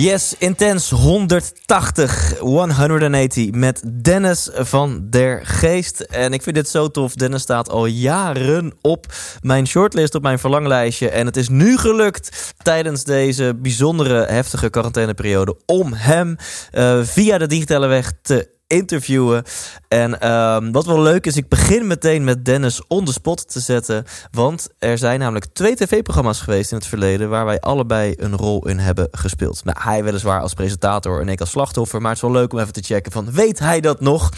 Yes, Intens 180, 180 met Dennis van der Geest. En ik vind dit zo tof. Dennis staat al jaren op mijn shortlist, op mijn verlanglijstje. En het is nu gelukt tijdens deze bijzondere heftige quarantaineperiode om hem eh, via de digitale weg te interviewen. En ehm, wat wel leuk is, ik begin meteen met Dennis on the spot te zetten. Want er zijn namelijk twee tv-programma's geweest in het verleden... waar wij allebei een rol in hebben gespeeld. Nou, hij weliswaar als presentator en ik als slachtoffer... maar het is wel leuk om even te checken van, weet hij dat nog?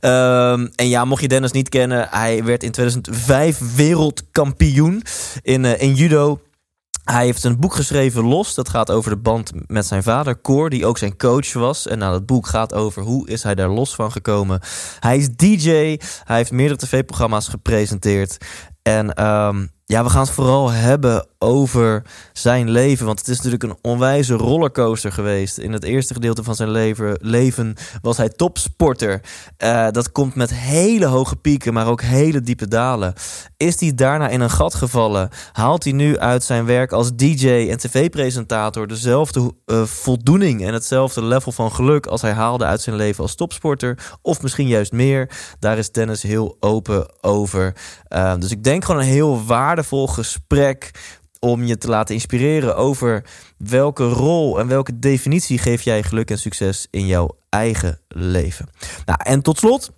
Ehm, en ja, mocht je Dennis niet kennen... hij werd in 2005 wereldkampioen in, eh, in judo... Hij heeft een boek geschreven, Los. Dat gaat over de band met zijn vader, Cor, die ook zijn coach was. En nou, dat boek gaat over hoe is hij daar los van gekomen. Hij is DJ, hij heeft meerdere tv-programma's gepresenteerd. En ehm, ja, we gaan het vooral hebben over zijn leven. Want het is natuurlijk een onwijze rollercoaster geweest. In het eerste gedeelte van zijn leven, leven was hij topsporter. Uh, dat komt met hele hoge pieken, maar ook hele diepe dalen. Is hij daarna in een gat gevallen? Haalt hij nu uit zijn werk als DJ en tv-presentator dezelfde uh, voldoening en hetzelfde level van geluk als hij haalde uit zijn leven als topsporter? Of misschien juist meer? Daar is Dennis heel open over. Uh, dus ik denk gewoon een heel waardevol gesprek om je te laten inspireren over welke rol en welke definitie geef jij geluk en succes in jouw eigen leven. Nou, en tot slot.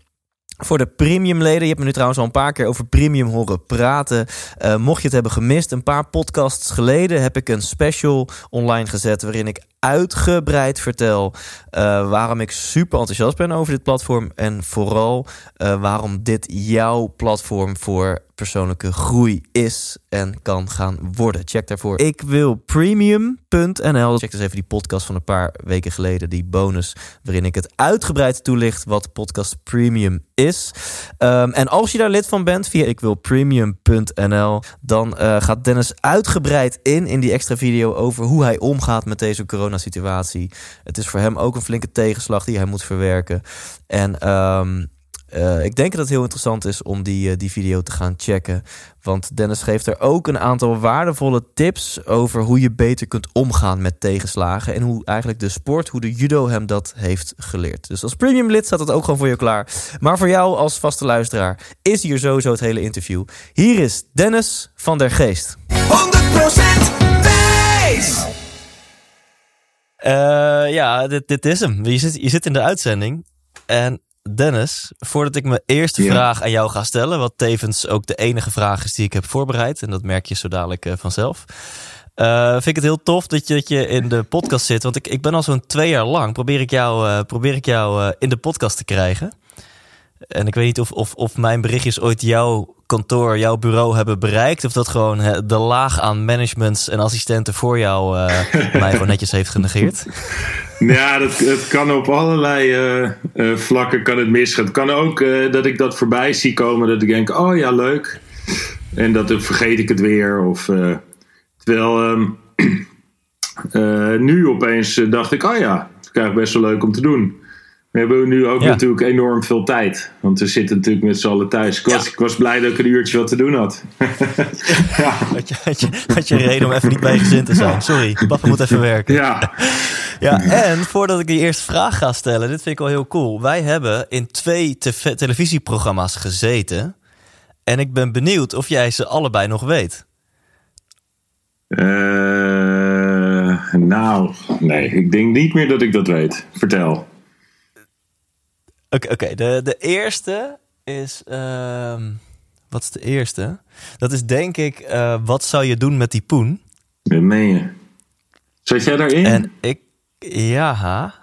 Voor de premiumleden, je hebt me nu trouwens al een paar keer over premium horen praten. Uh, mocht je het hebben gemist, een paar podcasts geleden heb ik een special online gezet waarin ik uitgebreid vertel uh, waarom ik super enthousiast ben over dit platform en vooral uh, waarom dit jouw platform voor persoonlijke groei is en kan gaan worden. Check daarvoor. Ik wil premium.nl. Check dus even die podcast van een paar weken geleden, die bonus, waarin ik het uitgebreid toelicht wat podcast premium is. Um, en als je daar lid van bent via ik wil premium.nl, dan uh, gaat Dennis uitgebreid in in die extra video over hoe hij omgaat met deze coronasituatie. Het is voor hem ook een flinke tegenslag die hij moet verwerken. En um, uh, ik denk dat het heel interessant is om die, uh, die video te gaan checken. Want Dennis geeft er ook een aantal waardevolle tips over hoe je beter kunt omgaan met tegenslagen. En hoe eigenlijk de sport, hoe de judo hem dat heeft geleerd. Dus als premium lid staat het ook gewoon voor je klaar. Maar voor jou als vaste luisteraar is hier sowieso het hele interview. Hier is Dennis van der Geest. 100% Thijs! Uh, ja, dit, dit is hem. Je zit, je zit in de uitzending. En Dennis, voordat ik mijn eerste ja. vraag aan jou ga stellen, wat tevens ook de enige vraag is die ik heb voorbereid, en dat merk je zo dadelijk uh, vanzelf. Uh, vind ik het heel tof dat je, dat je in de podcast zit. Want ik, ik ben al zo'n twee jaar lang. Probeer ik jou, uh, probeer ik jou in de podcast te krijgen. En ik weet niet of, of, of mijn berichtjes ooit jouw kantoor, jouw bureau hebben bereikt. Of dat gewoon hè, de laag aan managements en assistenten voor jou mij gewoon netjes heeft genegeerd. Ja, dat, het kan op allerlei uh, uh, vlakken kan het misgaan. Het kan ook dat ik dat voorbij zie komen, dat ik denk, oh ja, leuk. En dat dan vergeet ik het weer. Of, terwijl um, nu opeens dacht ik, oh ja, het is best wel leuk om te doen. We hebben nu ook ja. natuurlijk enorm veel tijd. Want we zitten natuurlijk met z'n allen thuis. Ik was, ja. ik was blij dat ik een uurtje wat te doen had. ja. had, je, had, je, had je reden om even niet bij gezin te zijn. Sorry, papa moet even werken. Ja. ja, en voordat ik die eerste vraag ga stellen. Dit vind ik wel heel cool. Wij hebben in twee te televisieprogramma's gezeten. En ik ben benieuwd of jij ze allebei nog weet. Uh, nou, nee. Ik denk niet meer dat ik dat weet. Vertel. Oké, okay, okay. de, de eerste is. Uh, wat is de eerste? Dat is denk ik. Uh, wat zou je doen met die poen? Dat meen je. Zat jij daarin? En ik. Ja.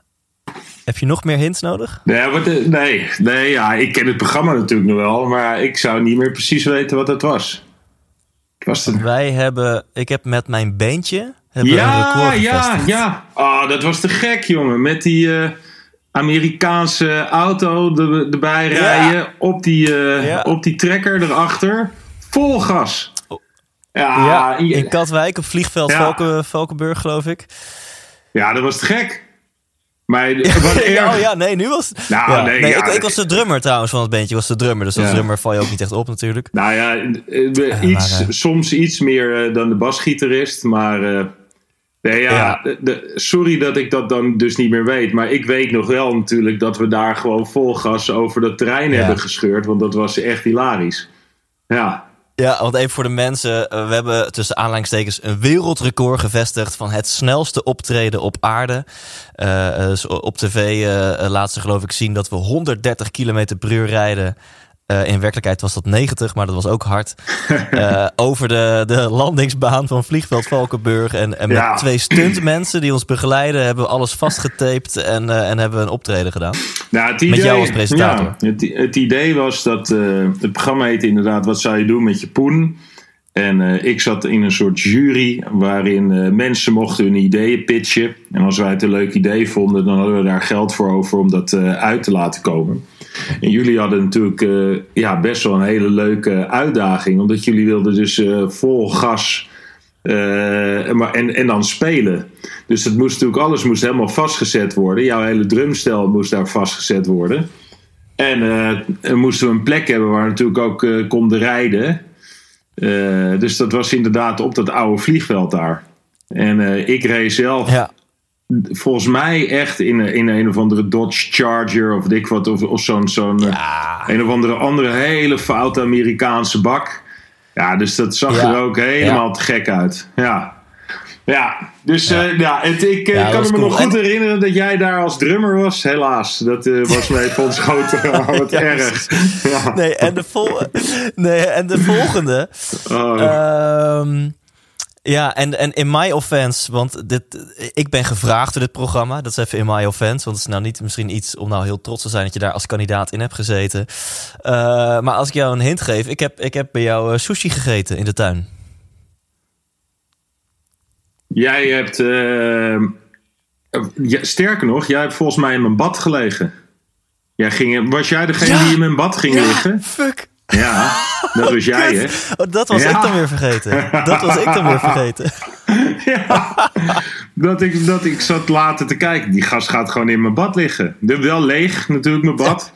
Heb je nog meer hints nodig? Nee, wat, nee, nee ja, ik ken het programma natuurlijk nog wel, maar ik zou niet meer precies weten wat het was. Was het? Wij hebben, ik heb met mijn beentje Ja, ja, ja. Ah, dat was te gek, jongen. Met die eh, Amerikaanse auto er- erbij Ja. rijden. Op, die, eh, Ja. op die trekker erachter. Vol gas. Ja, Ja, in Katwijk op vliegveld Ja. Valken, Valkenburg, geloof ik. ja, dat was te gek. Maar wat Ja, erg... oh ja, nee, nu was Nou, ja. nee, nee ja, ik, ik was de drummer trouwens van het bandje. Ik was de drummer, dus als Ja. drummer val je ook niet echt op natuurlijk. Nou ja, eh, iets, maar, eh, soms iets meer eh, dan de basgitarist. Maar eh, nee, ja, Ja. de- de- sorry dat ik dat dan dus niet meer weet. Maar ik weet nog wel natuurlijk dat we daar gewoon vol gas over dat terrein Ja. hebben gescheurd. Want dat was echt hilarisch. Ja, Ja, want even voor de mensen. eh, We hebben tussen aanleidingstekens een wereldrecord gevestigd van het snelste optreden op aarde. Eh, eh, dus op tv eh, laat ze geloof ik zien dat we 130 km per uur rijden. Eh, in werkelijkheid was dat 90, maar dat was ook hard. Eh, over de, de landingsbaan van vliegveld Valkenburg. En, en met Ja. twee stuntmensen die ons begeleiden... hebben we alles vastgetaped en, eh, en hebben we een optreden gedaan. Nou, het Met idee, jou als presentator. Ja, het, het idee was dat het programma heette inderdaad Wat zou je doen met je poen? En ik zat in een soort jury waarin mensen mochten hun ideeën pitchen. En als wij het een leuk idee vonden, dan hadden we daar geld voor over om dat uit te laten komen. En jullie hadden natuurlijk eh, ja, best wel een hele leuke uitdaging, omdat jullie wilden dus eh, vol gas eh, maar, en, en dan spelen. Dus het moest natuurlijk, alles moest helemaal vastgezet worden. Jouw hele drumstel moest daar vastgezet worden. En moesten we een plek hebben waar natuurlijk ook konden rijden. Dus dat was inderdaad op dat oude vliegveld daar. En ik reed zelf Ja, volgens mij echt in, een- in een of andere Dodge Charger of dik wat. Of, of zo'n zo'n eh, ja, een of andere andere hele foute Amerikaanse bak. Ja, dus dat zag Ja. er ook helemaal te gek uit. Ja. Ja, dus Ja. ja, ja het, ik eh, Ja, dat kan me nog goed En- herinneren dat jij daar als drummer was. Helaas, dat eh, was mij van schoten. Wat Ja, erg. Ja. nee, en de, vol nee, en de volgende... Oh. Ehm, ja, en, en in my offense, want dit, ik ben gevraagd door dit programma. Dat is even in my offense, want het is nou niet misschien iets om nou heel trots te zijn dat je daar als kandidaat in hebt gezeten. Eh, maar als ik jou een hint geef, ik heb, ik heb bij jou eh, sushi gegeten in de tuin. Jij hebt. eh, ja, sterker nog, jij hebt volgens mij in mijn bad gelegen. Jij ging, was jij degene Ja. die in mijn bad ging liggen? fuck. Ja, dat was jij, hè? Oh, dat was Ja. ik dan weer vergeten. Dat was ik dan weer vergeten. Ja, dat, ik, dat ik zat later te kijken. Die gast gaat gewoon in mijn bad liggen. Wel leeg, natuurlijk, mijn bad.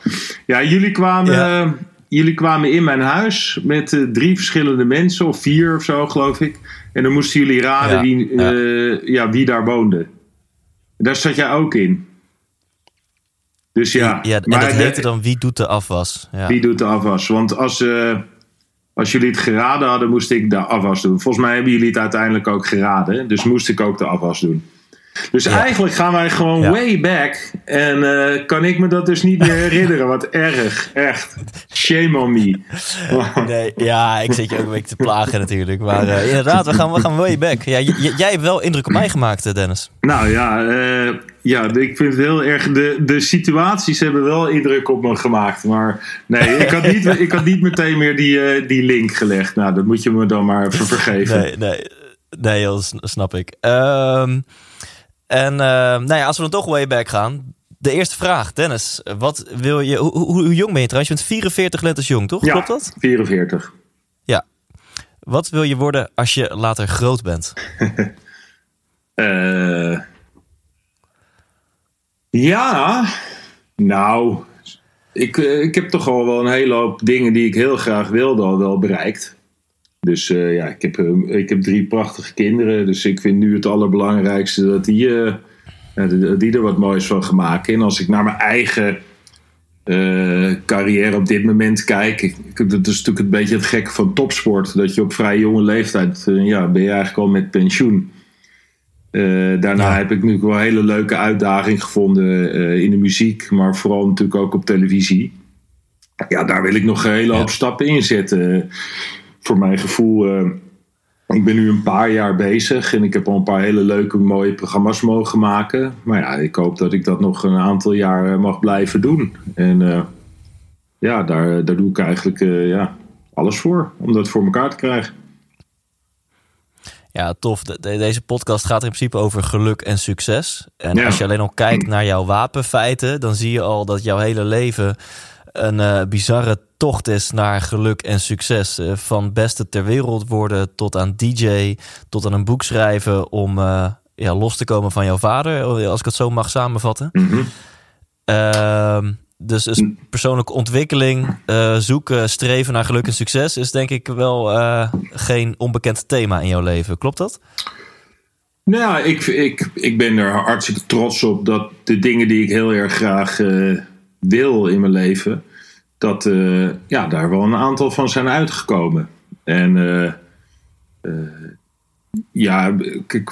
Ja, jullie kwamen, Ja. jullie kwamen in mijn huis met eh, drie verschillende mensen, of vier of zo, geloof ik. En dan moesten jullie raden wie, eh, ja, wie daar woonde. Daar zat jij ook in. Dus ja, maar dat heette dan Wie doet de afwas. Ja. wie doet de afwas? Want als, eh, als jullie het geraden hadden, moest ik de afwas doen. Volgens mij hebben jullie het uiteindelijk ook geraden. Dus moest ik ook de afwas doen. Dus Ja. eigenlijk gaan wij gewoon Ja. way back. En eh, kan ik me dat dus niet meer herinneren. Wat erg, echt. Shame on me. Nee, ja, ik zit je ook een beetje te plagen natuurlijk. Maar eh, inderdaad, we gaan, we gaan way back. Ja, jij hebt wel indruk op mij gemaakt, eh, Dennis. Nou ja, ja, ik vind het heel erg. De, de situaties hebben wel indruk op me gemaakt. Maar nee, ik had niet, ik had niet meteen meer die, die link gelegd. Nou, dat moet je me dan maar even vergeven. Nee, nee, nee s- snap ik. Ehm, en ehm, nou ja, als we dan toch way back gaan. De eerste vraag, Dennis. Wat wil je, hoe, hoe, hoe jong ben je trouwens? Je bent 44 lentes jong, toch? Ja, Klopt dat? 44. Ja. Wat wil je worden als je later groot bent? Eh, ja, nou, ik, eh, ik heb toch al wel een hele hoop dingen die ik heel graag wilde al wel bereikt. Dus eh, ja, ik heb, eh, ik heb drie prachtige kinderen. Dus ik vind nu het allerbelangrijkste dat die, eh, die er wat moois van gaan maken. En als ik naar mijn eigen carrière op dit moment kijk. Ik, dat is natuurlijk een beetje het gekke van topsport. Dat je op vrij jonge leeftijd, ja, ben je eigenlijk al met pensioen. Daarna Ja. heb ik nu wel een hele leuke uitdaging gevonden in de muziek, maar vooral natuurlijk ook op televisie. Ja, daar wil ik nog een hele Ja. hoop stappen in zetten. Voor mijn gevoel, eh, ik ben nu een paar jaar bezig en ik heb al een paar hele leuke, mooie programma's mogen maken. Maar ja, ik hoop dat ik dat nog een aantal jaar eh, mag blijven doen. En eh, ja, daar, daar doe ik eigenlijk ja, alles voor om dat voor elkaar te krijgen. Ja, tof. deze podcast gaat in principe over geluk en succes. En als je alleen al kijkt naar jouw wapenfeiten, dan zie je al dat jouw hele leven een uh, bizarre tocht is naar geluk en succes. Uh, van beste ter wereld worden tot aan DJ, tot aan een boek schrijven om uh, ja, los te komen van jouw vader, als ik het zo mag samenvatten. Mm dus, dus persoonlijke ontwikkeling, zoeken, streven naar geluk en succes is denk ik wel geen onbekend thema in jouw leven. Klopt dat? Nou ja, ik, ik, ik ben er hartstikke trots op dat de dingen die ik heel erg graag wil in mijn leven, dat uh, ja, daar wel een aantal van zijn uitgekomen. En uh, uh, ja,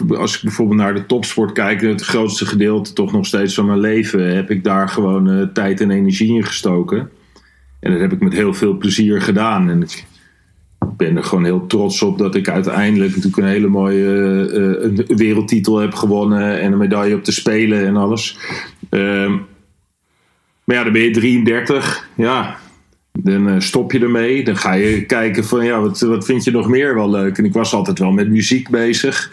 als ik bijvoorbeeld naar de topsport kijk, het grootste gedeelte toch nog steeds van mijn leven, heb ik daar gewoon tijd en energie in gestoken. En dat heb ik met heel veel plezier gedaan. En ik ben er gewoon heel trots op dat ik uiteindelijk natuurlijk een hele mooie een wereldtitel heb gewonnen en een medaille op te spelen en alles. Uh, maar ja, dan ben je 33. Ja, dan uh, stop je ermee. Dan ga je kijken van ja, wat, wat vind je nog meer wel leuk? En ik was altijd wel met muziek bezig.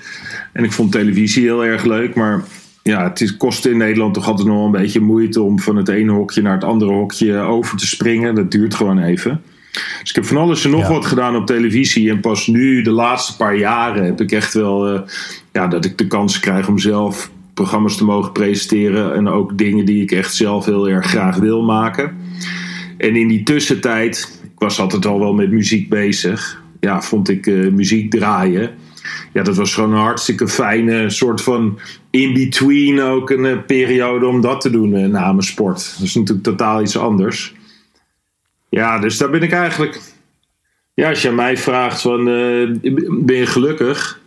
En ik vond televisie heel erg leuk. Maar ja, het is, kostte in Nederland toch altijd nog wel een beetje moeite om van het ene hokje naar het andere hokje over te springen. Dat duurt gewoon even. Dus ik heb van alles en nog wat gedaan op televisie. En pas nu, de laatste paar jaren, heb ik echt wel uh, ja, dat ik de kans krijg om zelf programma's te mogen presenteren. En ook dingen die ik echt zelf heel erg graag wil maken. En in die tussentijd, ik was altijd al wel met muziek bezig. Ja, vond ik uh, muziek draaien. Ja, dat was gewoon een hartstikke fijne soort van in-between ook een uh, periode om dat te doen uh, na mijn sport. Dat is natuurlijk totaal iets anders. Ja, dus daar ben ik eigenlijk. Ja, als je mij vraagt van ben je gelukkig?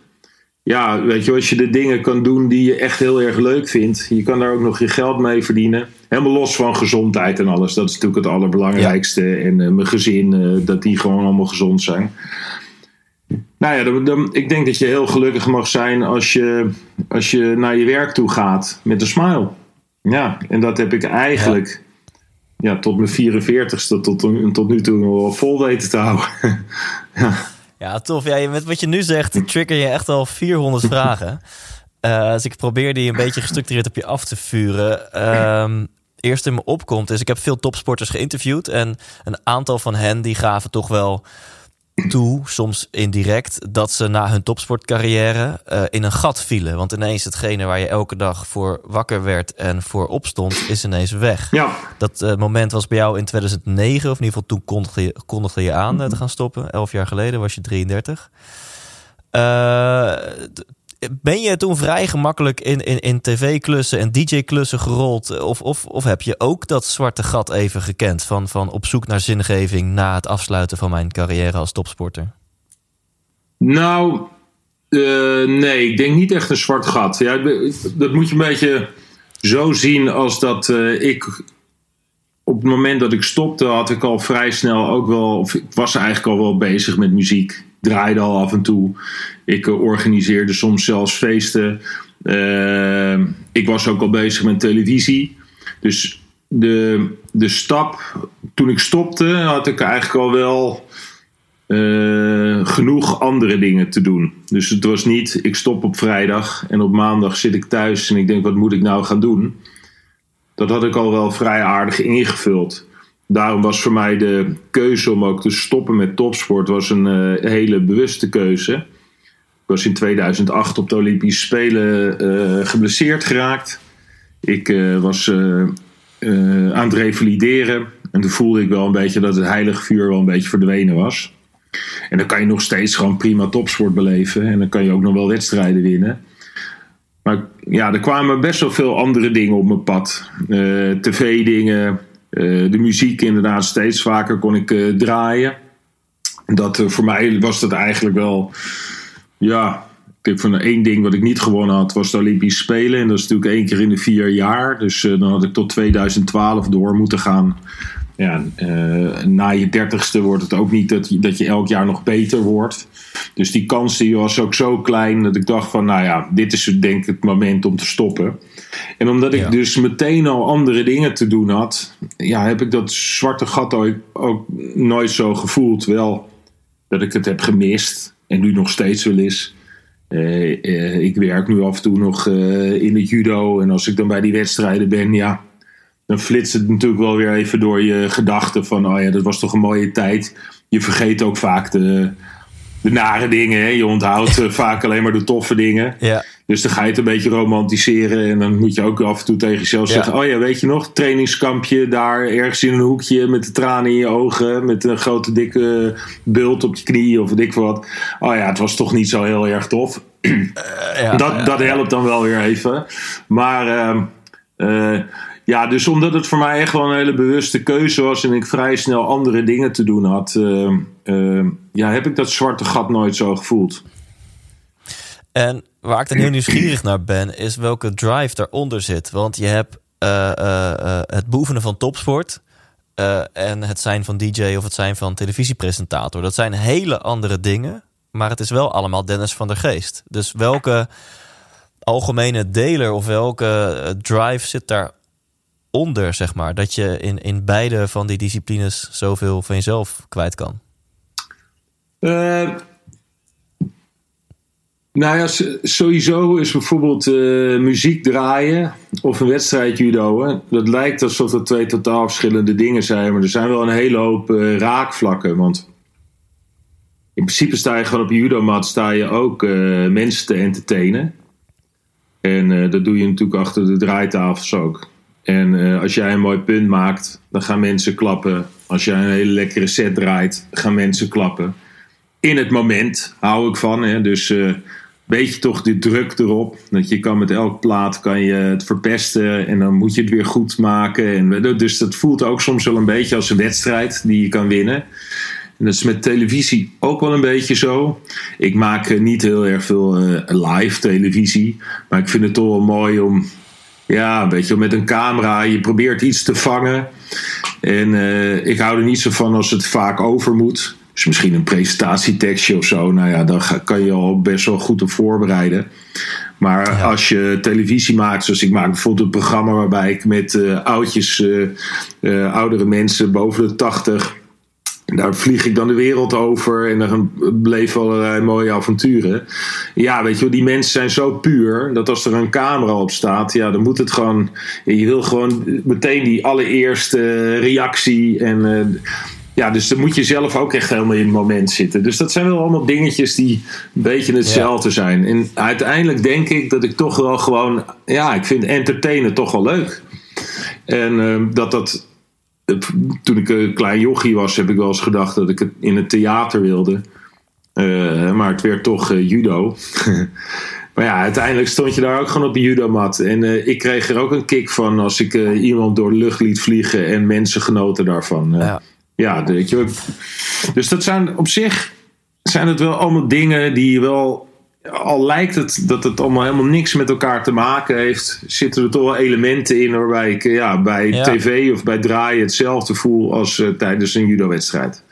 Ja, weet je, als je de dingen kan doen die je echt heel erg leuk vindt. Je kan daar ook nog je geld mee verdienen. Helemaal los van gezondheid en alles. Dat is natuurlijk het allerbelangrijkste. En uh, mijn gezin, uh, dat die gewoon allemaal gezond zijn. Nou ja, dan, dan, ik denk dat je heel gelukkig mag zijn als je, als je naar je werk toe gaat met een smile. Ja, en dat heb ik eigenlijk ja. ja tot mijn 44ste tot, tot nu toe nog wel vol weten te houden. ja. Ja, tof. Ja, met wat je nu zegt, trigger je echt al 400 vragen. Uh, dus ik probeer die een beetje gestructureerd op je af te vuren. Um, eerst in me opkomt is, ik heb veel topsporters geïnterviewd. En een aantal van hen die gaven toch wel toe, soms indirect, dat ze na hun topsportcarrière uh, in een gat vielen. Want ineens hetgene waar je elke dag voor wakker werd en voor opstond, is ineens weg. Ja. Dat uh, moment was bij jou in 2009, of in ieder geval toen kondigde je, kondigde je aan uh, te gaan stoppen. Elf jaar geleden was je 33 ben je toen vrij gemakkelijk in, in, in tv-klussen en DJ-klussen gerold? Of, of, of heb je ook dat zwarte gat even gekend van, van op zoek naar zingeving na het afsluiten van mijn carrière als topsporter? Nou, uh, nee, ik denk niet echt een zwart gat. Ja, dat moet je een beetje zo zien als dat uh, ik op het moment dat ik stopte, had ik al vrij snel ook wel, of ik was eigenlijk al wel bezig met muziek. Draaide al af en toe. Ik uh, organiseerde soms zelfs feesten. Uh, ik was ook al bezig met televisie. Dus de, de stap, toen ik stopte, had ik eigenlijk al wel uh, genoeg andere dingen te doen. Dus het was niet, ik stop op vrijdag en op maandag zit ik thuis en ik denk, wat moet ik nou gaan doen? dat had ik al wel vrij aardig ingevuld. Daarom was voor mij de keuze om ook te stoppen met topsport was een uh, hele bewuste keuze. Ik was in 2008 op de Olympische Spelen uh, geblesseerd geraakt. Ik uh, was aan het revalideren. En toen voelde ik wel een beetje dat het heilige vuur wel een beetje verdwenen was. En dan kan je nog steeds gewoon prima topsport beleven. En dan kan je ook nog wel wedstrijden winnen. Maar ja, er kwamen best wel veel andere dingen op mijn pad. TV-dingen, de muziek inderdaad steeds vaker kon ik uh, draaien. Dat, voor mij was dat eigenlijk wel, ja, ik van één ding wat ik niet gewonnen had, was de Olympische Spelen. En dat is natuurlijk één keer in de vier jaar. Dus dan had ik tot 2012 door moeten gaan ja, uh, na je dertigste wordt het ook niet dat je, dat je elk jaar nog beter wordt. Dus die kans die was ook zo klein dat ik dacht van, nou ja, dit is denk ik het moment om te stoppen. En omdat ik dus meteen al andere dingen te doen had, ja, heb ik dat zwarte gat ook, ook nooit zo gevoeld. Wel dat ik het heb gemist en nu nog steeds wel is. ik werk nu af en toe nog in het judo. En als ik dan bij die wedstrijden ben, ja, dan flitst het natuurlijk wel weer even door je gedachten van, oh ja, dat was toch een mooie tijd. Je vergeet ook vaak de, de nare dingen. Hè? Je onthoudt vaak alleen maar de toffe dingen. Ja. Dus dan ga je het een beetje romantiseren. En dan moet je ook af en toe tegen jezelf zeggen: Oh ja, weet je nog, trainingskampje daar ergens in een hoekje met de tranen in je ogen. Met een grote dikke bult op je knie of weet ik wat. Oh ja, het was toch niet zo heel erg tof. Uh, ja, dat, dat helpt dan wel weer even. Maar. Uh, ja, dus omdat het voor mij echt wel een hele bewuste keuze was en ik vrij snel andere dingen te doen had, uh, ja, heb ik dat zwarte gat nooit zo gevoeld. En waar ik dan heel nieuwsgierig naar ben, is welke drive daaronder zit. Want je hebt uh, uh, het beoefenen van topsport en het zijn van DJ of het zijn van televisiepresentator. Dat zijn hele andere dingen, maar het is wel allemaal Dennis van der Geest. Dus welke algemene deler of welke drive zit daaronder, zeg maar, dat je in, in beide van die disciplines zoveel van jezelf kwijt kan? Nou ja, sowieso is bijvoorbeeld uh, muziek draaien of een wedstrijd judo. Dat lijkt alsof het twee totaal verschillende dingen zijn. Maar er zijn wel een hele hoop uh, raakvlakken. Want in principe sta je gewoon op je judomat sta je ook mensen te entertainen. En dat doe je natuurlijk achter de draaitafels ook. En als jij een mooi punt maakt, dan gaan mensen klappen. Als jij een hele lekkere set draait, gaan mensen klappen. In het moment hou ik van. Hè? Dus beetje toch de druk erop. Dat je kan met elk plaat kan je het verpesten en dan moet je het weer goed maken. En, dus dat voelt ook soms wel een beetje als een wedstrijd die je kan winnen. En dat is met televisie ook wel een beetje zo. Ik maak eh, niet heel erg veel uh, live televisie. Maar ik vind het toch wel mooi om. Ja, een beetje met een camera. Je probeert iets te vangen. En uh, ik hou er niet zo van als het vaak over moet. Dus misschien een presentatietekstje of zo. Nou ja, daar kan je al best wel goed op voorbereiden. Maar als je televisie maakt, zoals ik maak bijvoorbeeld een programma waarbij ik met uh, oudjes, uh, oudere mensen boven de 80. Daar vlieg ik dan de wereld over en dan bleven allerlei mooie avonturen. Ja, weet je wel, die mensen zijn zo puur dat als er een camera op staat, ja, dan moet het gewoon. Je wil gewoon meteen die allereerste reactie en ja, dus dan moet je zelf ook echt helemaal in het moment zitten. Dus dat zijn wel allemaal dingetjes die een beetje hetzelfde zijn. En uiteindelijk denk ik dat ik toch wel gewoon... Ja, ik vind entertainen toch wel leuk. En uh, dat dat... Toen ik een klein jochie was, heb ik wel eens gedacht dat ik het in het theater wilde. Uh, maar het werd toch uh, judo. maar ja, uiteindelijk stond je daar ook gewoon op de judomat. En uh, ik kreeg er ook een kick van als ik iemand door de lucht liet vliegen en mensen genoten daarvan. Ja ja, weet je, dus dat zijn op zich zijn het wel allemaal dingen die wel. Al lijkt het dat het allemaal helemaal niks met elkaar te maken heeft, zitten er toch wel elementen in waarbij ik ja, bij tv of bij draaien hetzelfde voel als uh, tijdens een judo-wedstrijd.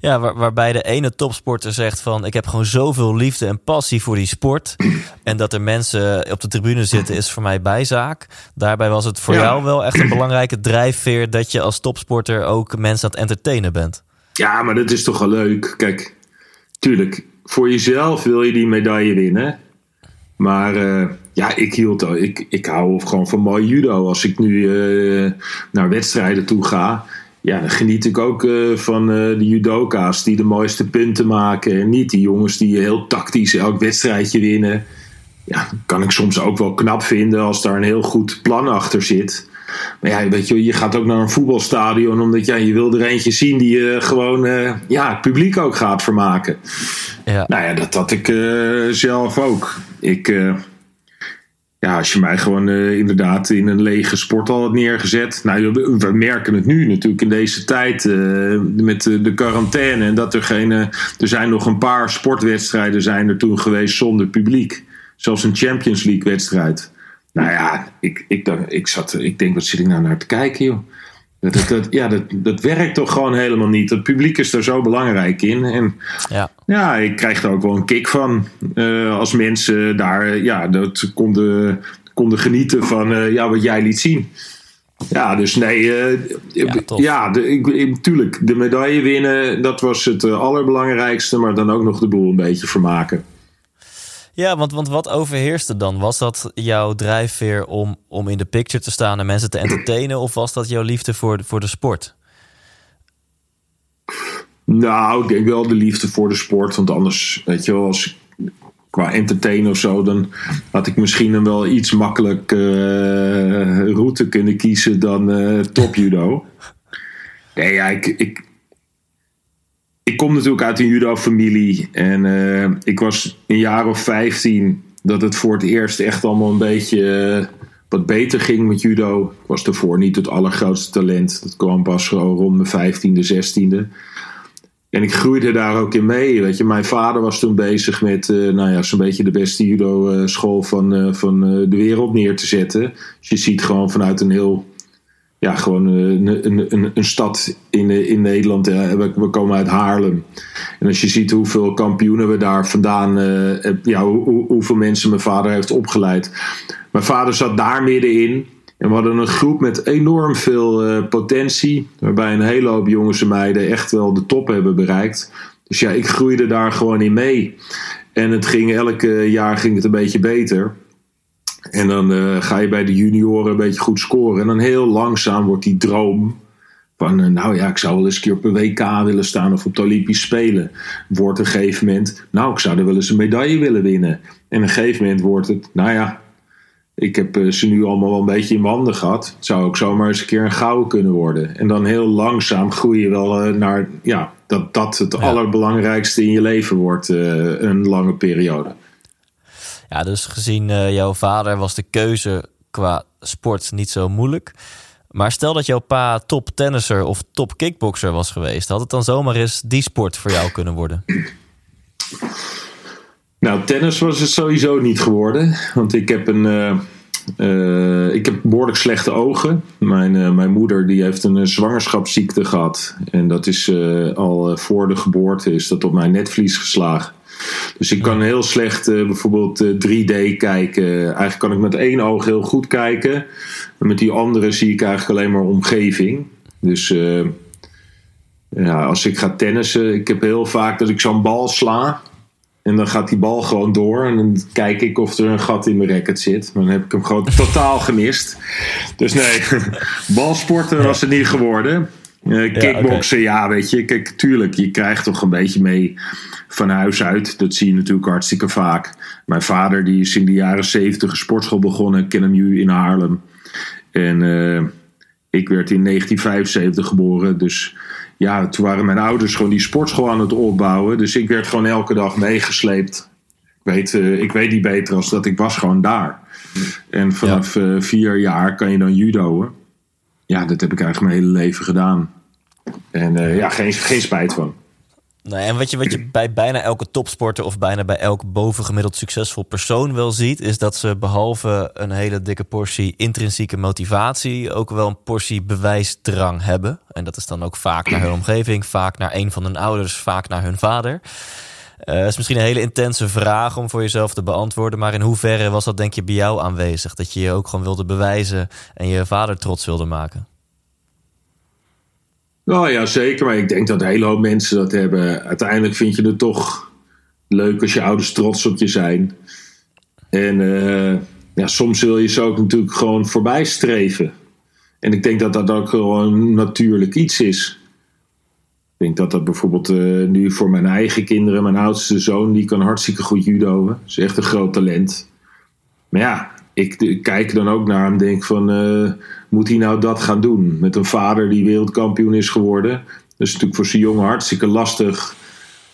Ja, waar, waarbij de ene topsporter zegt van ik heb gewoon zoveel liefde en passie voor die sport. En dat er mensen op de tribune zitten is voor mij bijzaak. Daarbij was het voor jou wel echt een belangrijke drijfveer dat je als topsporter ook mensen aan het entertainen bent. Ja, maar dat is toch wel leuk. Kijk, tuurlijk, voor jezelf wil je die medaille winnen. Maar uh, ja, ik, hield, ik, ik hou gewoon van mooi judo. Als ik nu uh, naar wedstrijden toe ga ja, dan geniet ik ook uh, van de judoka's die de mooiste punten maken. En niet die jongens die heel tactisch elk wedstrijdje winnen. Ja, kan ik soms ook wel knap vinden als daar een heel goed plan achter zit. Maar ja, weet je, je gaat ook naar een voetbalstadion omdat ja, je wil er eentje zien die je gewoon uh, ja, het publiek ook gaat vermaken. Ja. Nou ja, dat had ik zelf ook. Ik ja, als je mij gewoon inderdaad in een lege sporthal had neergezet. Nou, we merken het nu natuurlijk in deze tijd met de, de, quarantaine. En dat er geen. Er zijn nog een paar sportwedstrijden zijn er toen geweest zonder publiek. Zelfs een Champions League wedstrijd. Nou ja, ik, ik, ik, zat, ik denk, wat zit ik nou naar te kijken, joh? Dat, dat, ja, dat, dat werkt toch gewoon helemaal niet. Het publiek is er zo belangrijk in. En ja, ja ik krijg er ook wel een kick van. Uh, als mensen daar ja, dat konden, konden genieten van uh, ja, wat jij liet zien. Ja, dus nee. Uh, ja, ja de, ik, tuurlijk, de medaille winnen, dat was het allerbelangrijkste. Maar dan ook nog de boel een beetje vermaken. Ja, want, want wat overheerste dan? Was dat jouw drijfveer om, om in de picture te staan en mensen te entertainen? Of was dat jouw liefde voor, voor de sport? Nou, ik denk wel de liefde voor de sport. Want anders, weet je wel, als qua entertainen of zo, dan had ik misschien een wel iets makkelijk uh, route kunnen kiezen dan uh, top judo. Nee, ja, ik, ik, ik kom natuurlijk uit een judo-familie. En uh, ik was een jaar of 15 dat het voor het eerst echt allemaal een beetje wat beter ging met judo. Ik was daarvoor niet het allergrootste talent. Dat kwam pas rond mijn 15e, 16e. En ik groeide daar ook in mee. Weet je. Mijn vader was toen bezig met uh, nou ja, zo'n beetje de beste judo-school van, van de wereld neer te zetten. Dus je ziet gewoon vanuit een heel. Ja, gewoon een, een, een, een stad in, in Nederland. Ja, we, komen uit Haarlem. En als je ziet hoeveel kampioenen we daar vandaan. ja, hoe, hoeveel mensen mijn vader heeft opgeleid. Mijn vader zat daar middenin. En we hadden een groep met enorm veel uh, potentie. Waarbij een hele hoop jongens en meiden echt wel de top hebben bereikt. Dus ja, ik groeide daar gewoon in mee. En het ging elke jaar ging het een beetje beter. En dan uh, ga je bij de junioren een beetje goed scoren. En dan heel langzaam wordt die droom van, uh, nou ja, ik zou wel eens een keer op een WK willen staan of op de Olympische Spelen. Wordt een gegeven moment, nou, ik zou er wel eens een medaille willen winnen. En een gegeven moment wordt het, nou ja, ik heb eh, ze nu allemaal wel een beetje in mijn handen gehad. Het zou ook zomaar eens een keer een gouden kunnen worden. En dan heel langzaam groei je wel eh, naar ja, dat dat het allerbelangrijkste in je leven wordt, een lange periode. Ja, dus gezien uh, jouw vader was de keuze qua sport niet zo moeilijk. Maar stel dat jouw pa top tennisser of top kickboxer was geweest, had het dan zomaar eens die sport voor jou kunnen worden? Nou, tennis was het sowieso niet geworden. Want ik heb een. Uh, uh, ik heb behoorlijk slechte ogen. Mijn, mijn moeder die heeft een zwangerschapsziekte gehad. En dat is al voor de geboorte is dat op mijn netvlies geslagen. Dus ik kan heel slecht bijvoorbeeld 3D kijken. Eigenlijk kan ik met één oog heel goed kijken. En met die andere zie ik eigenlijk alleen maar omgeving. Dus ja, als ik ga tennissen, ik heb heel vaak dat ik zo'n bal sla. En dan gaat die bal gewoon door. En dan kijk ik of er een gat in mijn racket zit. Maar dan heb ik hem gewoon totaal gemist. Dus nee, balsporten was het niet geworden. Uh, kickboksen, ja, ja, weet je. Kijk, tuurlijk, je krijgt toch een beetje mee van huis uit. Dat zie je natuurlijk hartstikke vaak. Mijn vader die is in de jaren zeventig een sportschool begonnen. Ik ken hem nu in Haarlem. En uh, ik werd in 1975 geboren. Dus ja, toen waren mijn ouders gewoon die sportschool aan het opbouwen. Dus ik werd gewoon elke dag meegesleept. Ik weet, uh, ik weet niet beter als dat ik was gewoon daar. En vanaf ja. vier jaar kan je dan judoën. Ja, dat heb ik eigenlijk mijn hele leven gedaan. En uh, ja, geen, geen spijt van. Nee, en wat je, wat je bij bijna elke topsporter of bijna bij elk bovengemiddeld succesvol persoon wel ziet, is dat ze behalve een hele dikke portie intrinsieke motivatie ook wel een portie bewijsdrang hebben. En dat is dan ook vaak naar hun omgeving, vaak naar een van hun ouders, vaak naar hun vader. Het uh, is misschien een hele intense vraag om voor jezelf te beantwoorden, maar in hoeverre was dat denk je bij jou aanwezig? Dat je je ook gewoon wilde bewijzen en je vader trots wilde maken? Nou ja, zeker. Maar ik denk dat een hele hoop mensen dat hebben. Uiteindelijk vind je het toch leuk als je ouders trots op je zijn. En uh, ja, soms wil je ze ook natuurlijk gewoon voorbij streven. En ik denk dat dat ook gewoon natuurlijk iets is. Ik denk dat dat bijvoorbeeld uh, nu voor mijn eigen kinderen, mijn oudste zoon, die kan hartstikke goed judoën. Dat is echt een groot talent. Maar ja, ik kijk dan ook naar hem en denk van, uh, moet hij nou dat gaan doen? Met een vader die wereldkampioen is geworden. Dat is natuurlijk voor zijn jongen hartstikke lastig.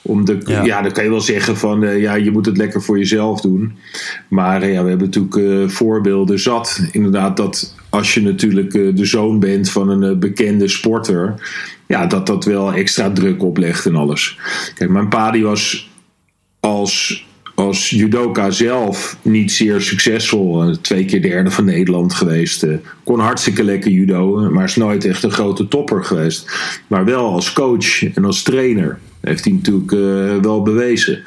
Om de, ja. dan kan je wel zeggen van, uh, ja, je moet het lekker voor jezelf doen. Maar ja, we hebben natuurlijk voorbeelden zat. Inderdaad, dat als je natuurlijk de zoon bent van een bekende sporter, ja, dat dat wel extra druk oplegt en alles. Kijk, mijn pa was als als judoka zelf niet zeer succesvol. Eh, twee keer derde van Nederland geweest. Eh, kon hartstikke lekker judo, maar is nooit echt een grote topper geweest. Maar wel als coach en als trainer heeft hij natuurlijk wel bewezen.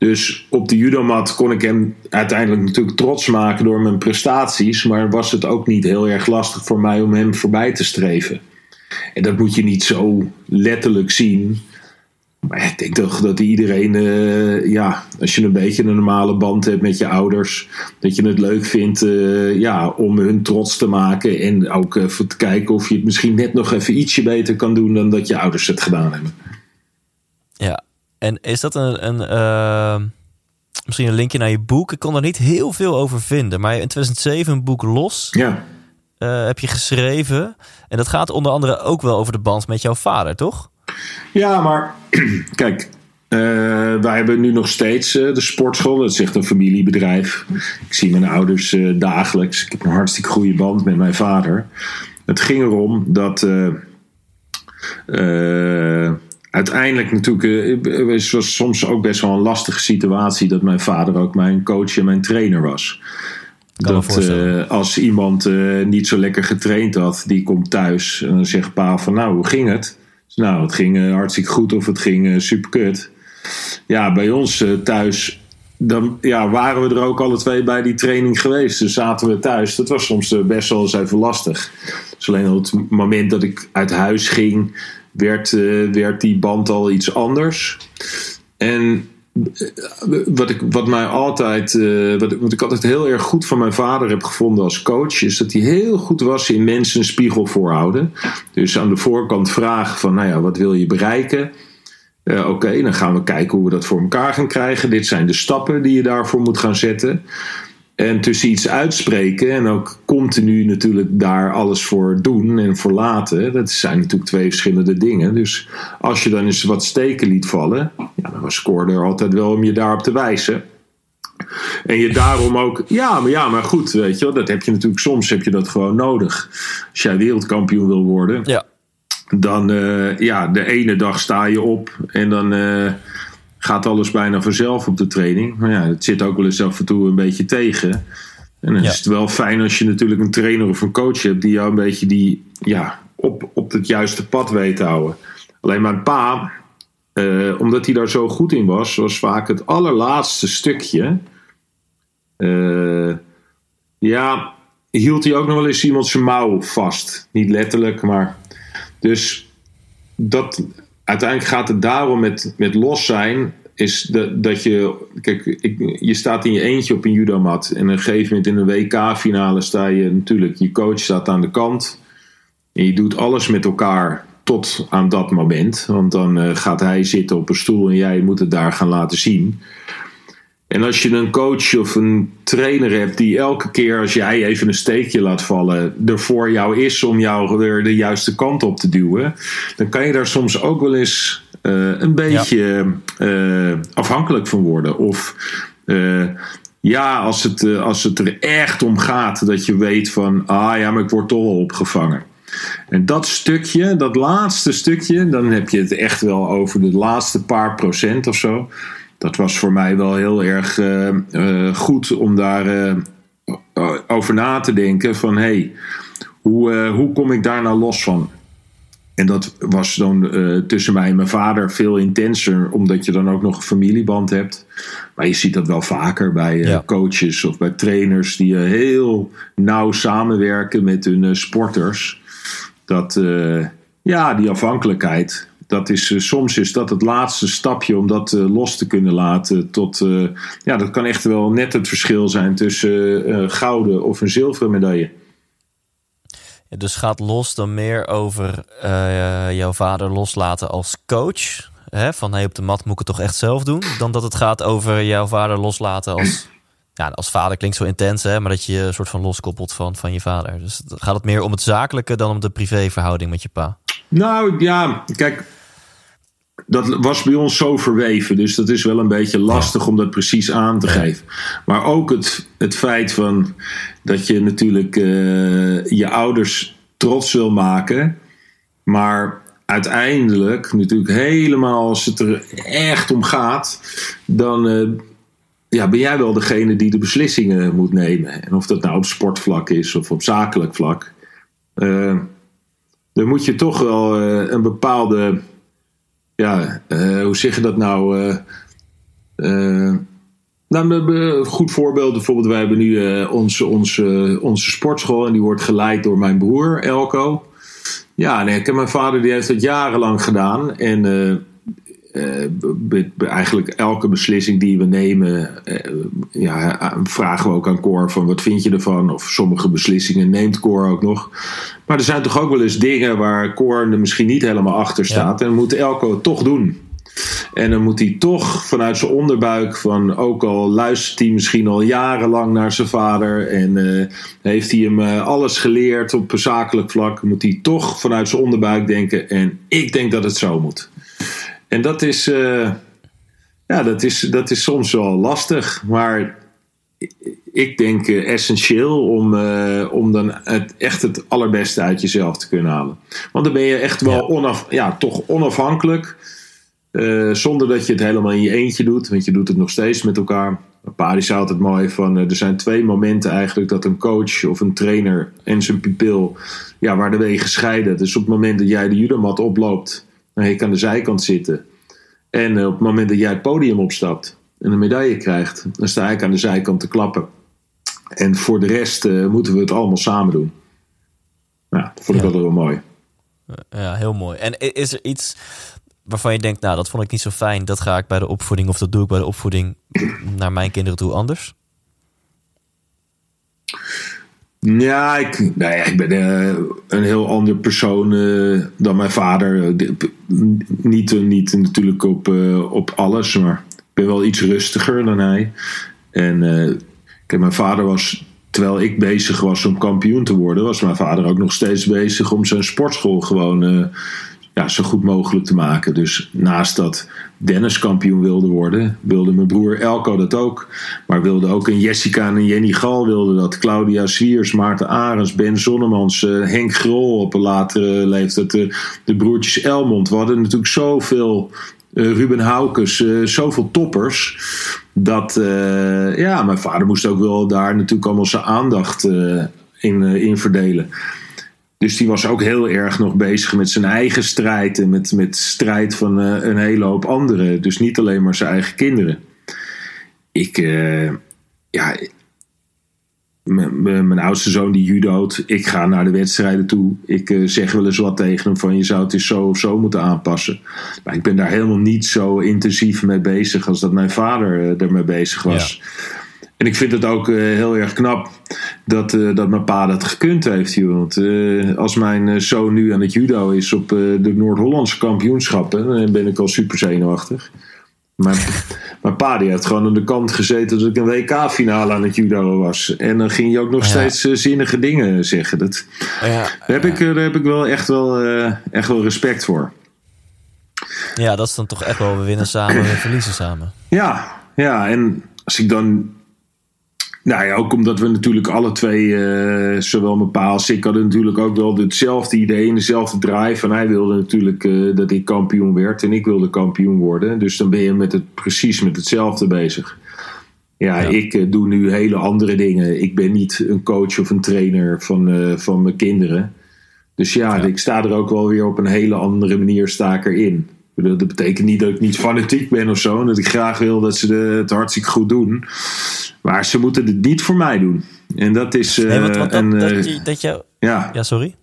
Dus op de judomat kon ik hem uiteindelijk natuurlijk trots maken door mijn prestaties. Maar was het ook niet heel erg lastig voor mij om hem voorbij te streven. En dat moet je niet zo letterlijk zien. Maar ik denk toch dat iedereen, uh, ja, als je een beetje een normale band hebt met je ouders, dat je het leuk vindt uh, ja, om hun trots te maken. En ook even te kijken of je het misschien net nog even ietsje beter kan doen dan dat je ouders het gedaan hebben. En is dat een, een uh, misschien een linkje naar je boek? Ik kon er niet heel veel over vinden, maar in 2007 een boek Los. Ja. heb je geschreven. En dat gaat onder andere ook wel over de band met jouw vader, toch? Ja, maar kijk, uh, wij hebben nu nog steeds uh, de sportschool. Dat is echt een familiebedrijf. Ik zie mijn ouders uh, dagelijks. Ik heb een hartstikke goede band met mijn vader. Het ging erom dat uiteindelijk natuurlijk. het was soms ook best wel een lastige situatie dat mijn vader ook mijn coach en mijn trainer was. Dat als iemand niet zo lekker getraind had, die komt thuis en dan zegt pa van nou, hoe ging het? Nou, het ging uh, hartstikke goed of het ging super kut. Ja, bij ons thuis dan ja, waren we er ook alle twee bij die training geweest. Dus zaten we thuis. Dat was soms best wel eens even lastig. Dus alleen op het moment dat ik uit huis ging, werd, werd die band al iets anders. En wat, ik, wat mij altijd, uh, wat, wat, ik altijd heel erg goed van mijn vader heb gevonden als coach, is dat hij heel goed was in mensen een spiegel voorhouden. Dus aan de voorkant vragen van, nou ja, wat wil je bereiken? Oké, dan gaan we kijken hoe we dat voor elkaar gaan krijgen. Dit zijn de stappen die je daarvoor moet gaan zetten. En tussen iets uitspreken en ook continu natuurlijk daar alles voor doen en voor laten, dat zijn natuurlijk twee verschillende dingen. Dus als je dan eens wat steken liet vallen, ja, dan was scoorde er altijd wel om je daarop te wijzen. En je daarom ook, ja maar, ja, maar goed, weet je wel, dat heb je natuurlijk soms heb je dat gewoon nodig. Als jij wereldkampioen wil worden, ja. dan uh, ja, de ene dag sta je op en dan. Uh, gaat alles bijna vanzelf op de training. Maar ja, het zit ook wel eens af en toe een beetje tegen. En dan is het wel fijn als je natuurlijk een trainer of een coach hebt die jou een beetje die, ja, op, op het juiste pad weet te houden. Alleen mijn pa, eh, omdat hij daar zo goed in was, was vaak het allerlaatste stukje. Uh, ja, hield hij ook nog wel eens iemand zijn mouw vast. Niet letterlijk, maar. Dus dat, uiteindelijk gaat het daarom met, met los zijn. Is dat, dat je. Kijk, ik, je staat in je eentje op een judomat. En op een gegeven moment in een WK-finale sta je natuurlijk. Je coach staat aan de kant. En je doet alles met elkaar tot aan dat moment. Want dan uh, gaat hij zitten op een stoel en jij moet het daar gaan laten zien. En als je een coach of een trainer hebt die elke keer als jij even een steekje laat vallen, er voor jou is om jou weer de juiste kant op te duwen, dan kan je daar soms ook wel eens uh, een beetje ja. uh, afhankelijk van worden. Of uh, ja, als het, als het er echt om gaat, dat je weet van, ah ja, maar ik word toch wel opgevangen. En dat stukje, dat laatste stukje, dan heb je het echt wel over de laatste paar procent of zo dat was voor mij wel heel erg uh, uh, goed om daar uh, over na te denken. Van hé, hey, hoe, hoe kom ik daar nou los van? En dat was dan tussen mij en mijn vader veel intenser, omdat je dan ook nog een familieband hebt. Maar je ziet dat wel vaker bij ja. coaches of bij trainers die heel nauw samenwerken met hun sporters. Dat ja, die afhankelijkheid, dat is, uh, soms is dat het laatste stapje om dat uh, los te kunnen laten. Tot, uh, ja, dat kan echt wel net het verschil zijn tussen gouden of een zilveren medaille. Dus gaat los dan meer over jouw vader loslaten als coach? Hè? Van hey, op de mat moet ik het toch echt zelf doen? Dan dat het gaat over jouw vader loslaten als. Ja, als vader klinkt zo intens, hè, maar dat je je een soort van loskoppelt van, van je vader. Dus gaat het meer om het zakelijke dan om de privéverhouding met je pa? Nou ja, kijk, dat was bij ons zo verweven. Dus dat is wel een beetje lastig om dat precies aan te geven. Maar ook het, het feit van dat je natuurlijk uh, je ouders trots wil maken. Maar uiteindelijk, natuurlijk helemaal als het er echt om gaat, dan uh, ja, ben jij wel degene die de beslissingen moet nemen. En of dat nou op sportvlak is of op zakelijk vlak. Uh, dan moet je toch wel een bepaalde ja, uh, hoe zeg je dat nou? Uh, nou, een goed voorbeeld bijvoorbeeld, wij hebben nu onze, onze, onze sportschool en die wordt geleid door mijn broer Elko. Ja, nee, ik heb mijn vader die heeft dat jarenlang gedaan en eigenlijk elke beslissing die we nemen, ja, vragen we ook aan Cor van wat vind je ervan? Of sommige beslissingen neemt Cor ook nog. Maar er zijn toch ook wel eens dingen waar Cor er misschien niet helemaal achter staat. En moet Elko toch doen. En dan moet hij toch vanuit zijn onderbuik van, ook al luistert hij misschien al jarenlang naar zijn vader en uh, heeft hij hem uh, alles geleerd op zakelijk vlak, moet hij toch vanuit zijn onderbuik denken en ik denk dat het zo moet. En dat is, uh, ja, dat is, dat is soms wel lastig, maar ik denk essentieel om, om dan het, echt het allerbeste uit jezelf te kunnen halen. Want dan ben je echt wel onaf, ja, toch onafhankelijk. Uh, zonder dat je het helemaal in je eentje doet, want je doet het nog steeds met elkaar. Pari zei altijd mooi van, er zijn twee momenten eigenlijk dat een coach of een trainer en zijn pupil, ja, waar de wegen scheiden. Dus op het moment dat jij de judomat oploopt, dan je aan de zijkant zitten. En uh, op het moment dat jij het podium opstapt en een medaille krijgt, dan sta ik aan de zijkant te klappen. En voor de rest moeten we het allemaal samen doen. Nou, dat vond ik ja. wel mooi. Ja, heel mooi. En is er iets waarvan je denkt, nou, dat vond ik niet zo fijn. Dat ga ik bij de opvoeding of dat doe ik bij de opvoeding naar mijn kinderen toe anders? Ja, ik, nou ja, ik ben uh, een heel ander persoon uh, dan mijn vader. niet, niet natuurlijk op, op alles, maar ik ben wel iets rustiger dan hij. En kijk, mijn vader was, terwijl ik bezig was om kampioen te worden, was mijn vader ook nog steeds bezig om zijn sportschool gewoon ja, zo goed mogelijk te maken. Dus naast dat Dennis kampioen wilde worden, wilde mijn broer Elko dat ook. Maar wilde ook een Jessica en een Jenny Gal wilde dat. Claudia Swiers, Maarten Arens, Ben Zonnemans, uh, Henk Grol op een latere leeftijd. De, de broertjes Elmond. We hadden natuurlijk zoveel uh, Ruben Haukes, zoveel toppers. Dat ja, mijn vader moest ook wel daar natuurlijk allemaal zijn aandacht in, in verdelen. Dus die was ook heel erg nog bezig met zijn eigen strijd en met, met strijd van uh, een hele hoop anderen. Dus niet alleen maar zijn eigen kinderen. Ik, uh, ja, mijn oudste zoon die judoot. Ik ga naar de wedstrijden toe. Ik uh, zeg wel eens wat tegen hem van je zou het eens zo of zo moeten aanpassen. Maar ik ben daar helemaal niet zo intensief mee bezig als dat mijn vader ermee bezig was. En ik vind het ook uh, heel erg knap dat, uh, dat mijn pa dat gekund heeft. Joh. Want uh, als mijn zoon nu aan het judo is op de Noord-Hollandse kampioenschappen, dan ben ik al super zenuwachtig. Mijn, mijn pa die heeft gewoon aan de kant gezeten dat ik een WK-finale aan het judo was. En dan ging je ook nog ja. steeds zinnige dingen zeggen. Dat, ja, daar, heb ik, daar heb ik wel echt wel, echt wel respect voor. Ja, dat is dan toch echt wel we winnen samen, we verliezen samen. Ja, ja, en als ik dan nou ja, ook omdat we natuurlijk alle twee, uh, zowel mijn pa als ik, hadden natuurlijk ook wel hetzelfde idee en dezelfde drive. En hij wilde natuurlijk uh, dat ik kampioen werd en ik wilde kampioen worden. Dus dan ben je met het, precies met hetzelfde bezig. Ja, ja. ik uh, doe nu hele andere dingen. Ik ben niet een coach of een trainer van, van mijn kinderen. Dus ja, ja, ik sta er ook wel weer op een hele andere manier sta ik erin. Dat betekent niet dat ik niet fanatiek ben of zo. En dat ik graag wil dat ze het hartstikke goed doen. Maar ze moeten het niet voor mij doen. En dat is. Uh, nee, wat, wat, een, dat, dat, je, dat je, ja. ja, sorry.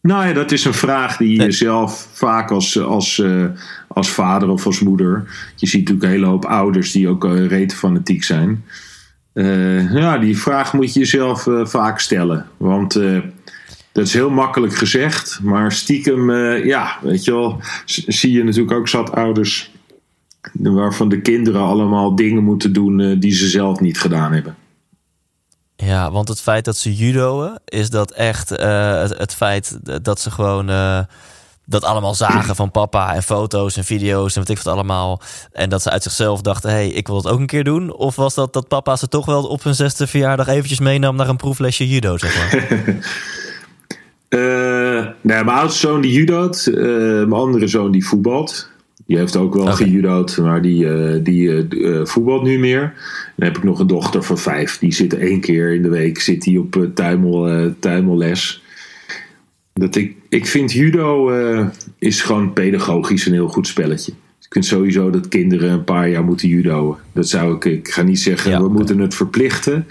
Nou ja, dat is een vraag die je zelf vaak als, als, uh, als vader of als moeder. Je ziet natuurlijk een hele hoop ouders die ook uh, rete fanatiek zijn. Ja, die vraag moet je jezelf vaak stellen. Want dat is heel makkelijk gezegd. Maar stiekem, ja, weet je wel, zie je natuurlijk ook zat ouders waarvan de kinderen allemaal dingen moeten doen uh, die ze zelf niet gedaan hebben. Ja, want het feit dat ze judoën, is dat echt uh, het, het, feit dat ze gewoon uh, dat allemaal zagen van papa en foto's en video's en wat ik wat allemaal. En dat ze uit zichzelf dachten, hé, hey, ik wil het ook een keer doen. Of was dat dat papa ze toch wel op hun zesde verjaardag eventjes meenam naar een proeflesje judo, zeg maar? nee, mijn oudste zoon die judoot, mijn andere zoon die voetbalt. Die heeft ook wel okay. maar die, uh, die uh, voetbalt nu meer. Dan heb ik nog een dochter van vijf. Die zit één keer in de week zit die op uh, tuimel, tuimelles. Dat ik, ik vind judo is gewoon pedagogisch een heel goed spelletje. Je kunt sowieso dat kinderen een paar jaar moeten judoën. Dat zou ik, ik ga niet zeggen, ja, we moeten het verplichten.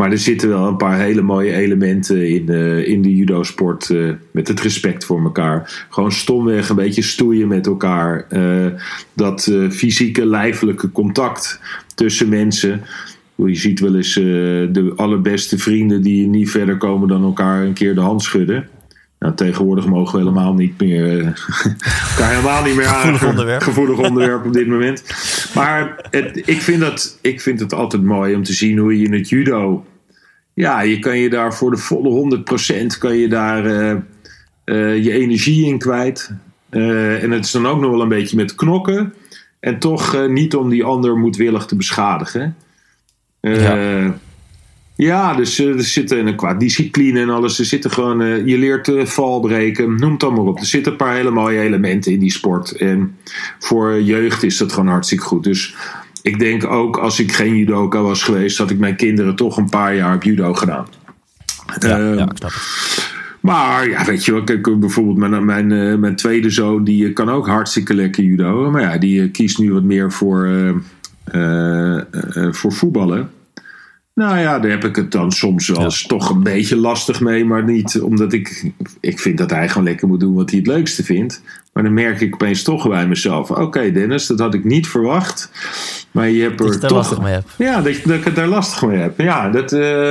Maar er zitten wel een paar hele mooie elementen in, uh, in de judo-sport. Uh, met het respect voor elkaar. Gewoon stomweg een beetje stoeien met elkaar. Uh, dat fysieke, lijfelijke contact tussen mensen. Je ziet wel eens de allerbeste vrienden die niet verder komen dan elkaar een keer de hand schudden. Nou, tegenwoordig mogen we helemaal niet meer. Kan helemaal niet meer aan. Gevoelig onderwerp. Gevoelig onderwerp op dit moment. Maar het, ik, vind dat, ik vind het altijd mooi om te zien hoe je in het judo. Ja, je kan je daar voor de volle 100% kan je daar uh, uh, je energie in kwijt. en het is dan ook nog wel een beetje met knokken. En toch niet om die ander moedwillig te beschadigen. Ja. Ja, dus er zitten een qua discipline en alles. Er zitten gewoon, je leert valbreken, noem het allemaal op. Er zitten een paar hele mooie elementen in die sport. En voor jeugd is dat gewoon hartstikke goed. Dus ik denk ook als ik geen judoka was geweest, had ik mijn kinderen toch een paar jaar op judo gedaan. Ja, ja ik snap het. Maar ja, weet je wel, kijk, bijvoorbeeld mijn, mijn, mijn tweede zoon, die kan ook hartstikke lekker judo. Maar ja, die kiest nu wat meer voor, voor voetballen. Nou ja, daar heb ik het dan soms wel eens toch een beetje lastig mee. Maar niet omdat ik. Ik vind dat hij gewoon lekker moet doen wat hij het leukste vindt. Maar dan merk ik opeens toch bij mezelf: oké, Dennis, dat had ik niet verwacht. Maar je hebt er dat je toch. lastig mee hebt. Ja, dat, dat ik het daar lastig mee heb. Ja, dat. Uh,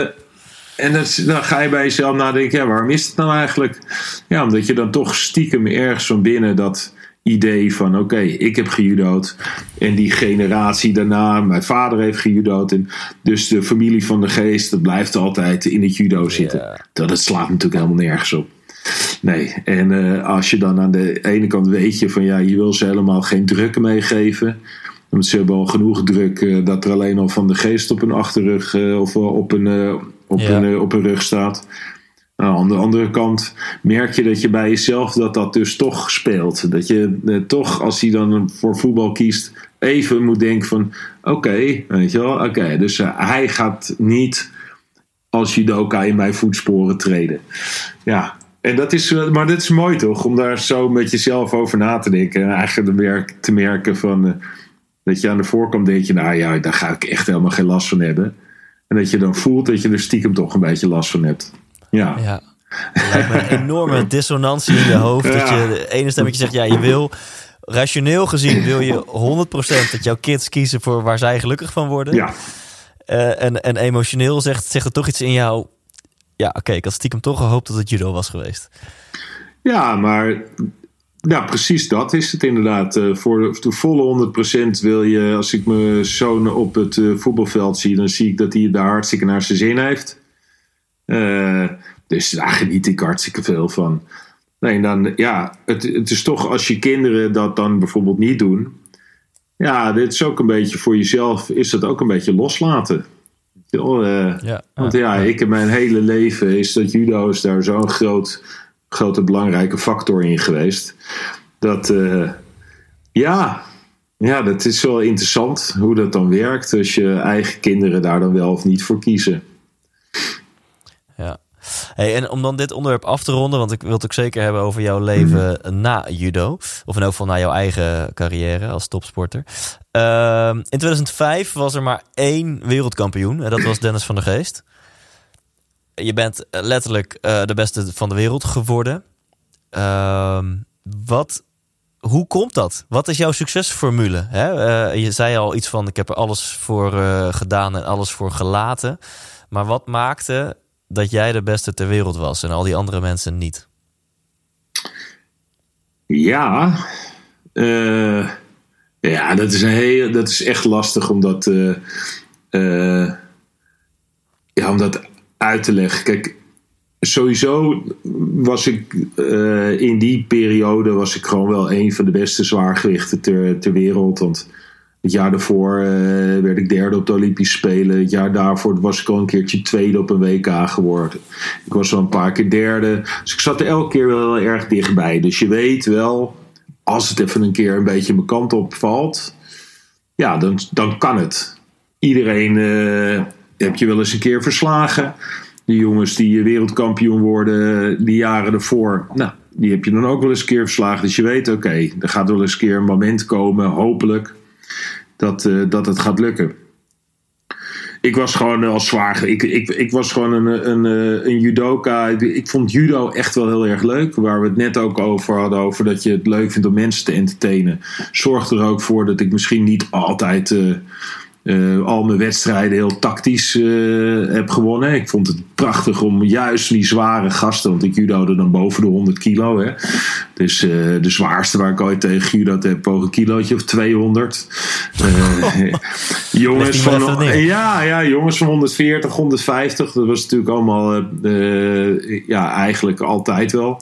en dat, dan ga je bij jezelf nadenken: ja, waarom is het nou eigenlijk? Ja, omdat je dan toch stiekem ergens van binnen dat idee van oké, ik heb gejudood. En die generatie daarna, mijn vader heeft gejudood. En dus de familie van de geest, dat blijft altijd in het judo zitten. Dat slaat natuurlijk helemaal nergens op. Nee, en uh, als je dan aan de ene kant weet je van ja, je wil ze helemaal geen druk meegeven. Want ze hebben al genoeg druk uh, dat er alleen al van de geest op een achterrug uh, of op een, op, een, op een rug staat. Nou, aan de andere kant merk je dat je bij jezelf dat dat dus toch speelt. Dat je eh, toch, als hij dan voor voetbal kiest, even moet denken van... Oké, weet je wel, oké. dus uh, hij gaat niet als judoka in mijn voetsporen treden. Ja, en dat is, maar dat is mooi toch? Om daar zo met jezelf over na te denken. En eigenlijk te merken van... Dat je aan de voorkant denk je, nou ja, daar ga ik echt helemaal geen last van hebben. En dat je dan voelt dat je er stiekem toch een beetje last van hebt. Ja. ja. lijkt me een enorme dissonantie in je hoofd. Ja. Dat je de ene stemmetje zegt, ja, je wil... Rationeel gezien wil je 100% dat jouw kids kiezen voor waar zij gelukkig van worden. Ja. Uh, en, en emotioneel zegt, zegt er toch iets in jou... Ja, oké, okay, ik had stiekem toch gehoopt dat het judo was geweest. Ja, maar ja, precies dat is het inderdaad. Uh, voor de volle 100% wil je, als ik mijn zoon op het uh, voetbalveld zie, dan zie ik dat hij daar hartstikke naar zijn zin heeft. Uh, dus daar geniet ik hartstikke veel van. Nee, dan, ja, het, het is toch als je kinderen dat dan bijvoorbeeld niet doen. Ja, dit is ook een beetje voor jezelf, is dat ook een beetje loslaten. Uh, ja, want ja, ja, ik in mijn hele leven is dat judo is daar zo'n groot, grote belangrijke factor in geweest. Dat, uh, ja, ja, dat is wel interessant hoe dat dan werkt als je eigen kinderen daar dan wel of niet voor kiezen. Hey, en om dan dit onderwerp af te ronden, want ik wil het ook zeker hebben over jouw leven mm. na judo. Of in elk geval na jouw eigen carrière als topsporter. Uh, in 2005 was er maar één wereldkampioen en dat was Dennis van der Geest. Je bent letterlijk uh, de beste van de wereld geworden. Uh, wat, hoe komt dat? Wat is jouw succesformule? Hè? Uh, je zei al iets van: ik heb er alles voor uh, gedaan en alles voor gelaten. Maar wat maakte dat jij de beste ter wereld was en al die andere mensen niet? Ja, uh, ja dat, is een heel, dat is echt lastig om dat, uh, uh, ja, om dat uit te leggen. Kijk, sowieso was ik in die periode was ik gewoon wel een van de beste zwaargewichten ter, ter wereld. Want het jaar daarvoor uh, werd ik derde op de Olympische Spelen. Het jaar daarvoor was ik al een keertje tweede op een WK geworden. Ik was al een paar keer derde. Dus ik zat er elke keer wel heel erg dichtbij. Dus je weet wel, als het even een keer een beetje mijn kant op valt, ja, dan, dan kan het. Iedereen uh, heb je wel eens een keer verslagen. De jongens die wereldkampioen worden die jaren ervoor, nou, die heb je dan ook wel eens een keer verslagen. Dus je weet, oké, er gaat wel eens een keer een moment komen, hopelijk dat, uh, dat het gaat lukken. ik was gewoon al zwaar. Ik, ik, ik was gewoon een, een, een judoka. Ik vond judo echt wel heel erg leuk. Waar we het net ook over hadden. Over dat je het leuk vindt om mensen te entertainen. Zorgt er ook voor dat ik misschien niet altijd al mijn wedstrijden heel tactisch uh, heb gewonnen. Ik vond het prachtig om juist die zware gasten, want ik judode dan boven de 100 kilo. Hè. Dus uh, de zwaarste waar ik ooit tegen judo heb, boven een kilootje of 200. jongens van, ja, ja, jongens van 140, 150. Dat was natuurlijk allemaal ja, eigenlijk altijd wel.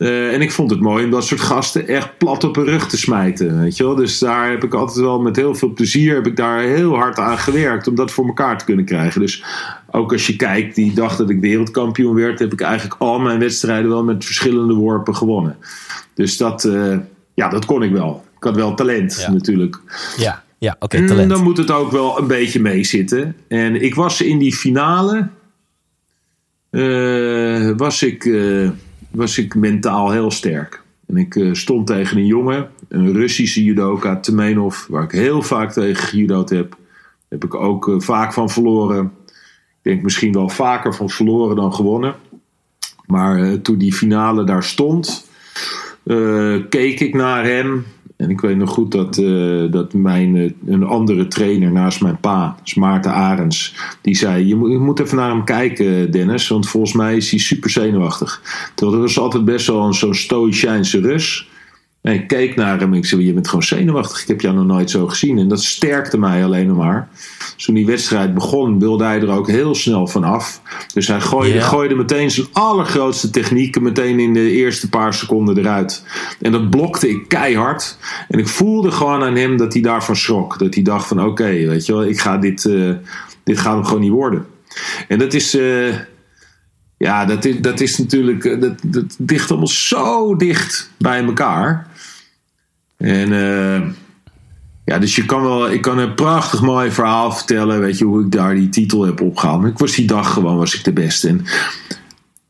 Uh, en ik vond het mooi om dat soort gasten echt plat op hun rug te smijten. Weet je wel? Dus daar heb ik altijd wel met heel veel plezier heb ik daar heel hard aan gewerkt om dat voor elkaar te kunnen krijgen. Dus ook als je kijkt, die dag dat ik wereldkampioen werd, heb ik eigenlijk al mijn wedstrijden wel met verschillende worpen gewonnen. Dus dat, uh, ja, dat kon ik wel. Ik had wel talent natuurlijk. Ja, ja oké, okay, talent. dan moet het ook wel een beetje meezitten. En ik was in die finale, uh, was ik was ik mentaal heel sterk. En ik uh, stond tegen een jongen, een Russische judoka, Temenov, waar ik heel vaak tegen gejudo'd heb. Heb ik ook uh, vaak van verloren. Ik denk misschien wel vaker van verloren dan gewonnen. Maar uh, toen die finale daar stond, keek ik naar hem. En ik weet nog goed dat, uh, dat mijn, uh, een andere trainer naast mijn pa, Maarten Arends, die zei: je moet, je moet even naar hem kijken, Dennis, want volgens mij is hij super zenuwachtig. Terwijl dat was altijd best wel zo'n stoïcijnse Rus. En ik keek naar hem en ik zei: Je bent gewoon zenuwachtig. Ik heb jou nog nooit zo gezien. En dat sterkte mij alleen maar. Toen die wedstrijd begon, wilde hij er ook heel snel van af. Dus hij gooide, gooide meteen zijn allergrootste technieken meteen in de eerste paar seconden eruit. En dat blokte ik keihard. En ik voelde gewoon aan hem dat hij daarvan schrok. Dat hij dacht van oké, weet je wel, ik ga dit, uh, dit gaat hem gewoon niet worden. En dat is... Uh, ja, dat is, dat is natuurlijk. Eh, dat, dat dicht allemaal zo dicht bij elkaar. En uh, ja, dus je kan wel, ik kan een prachtig mooi verhaal vertellen, weet je, hoe ik daar die titel heb opgehaald. Maar ik was die dag gewoon, was ik de beste. En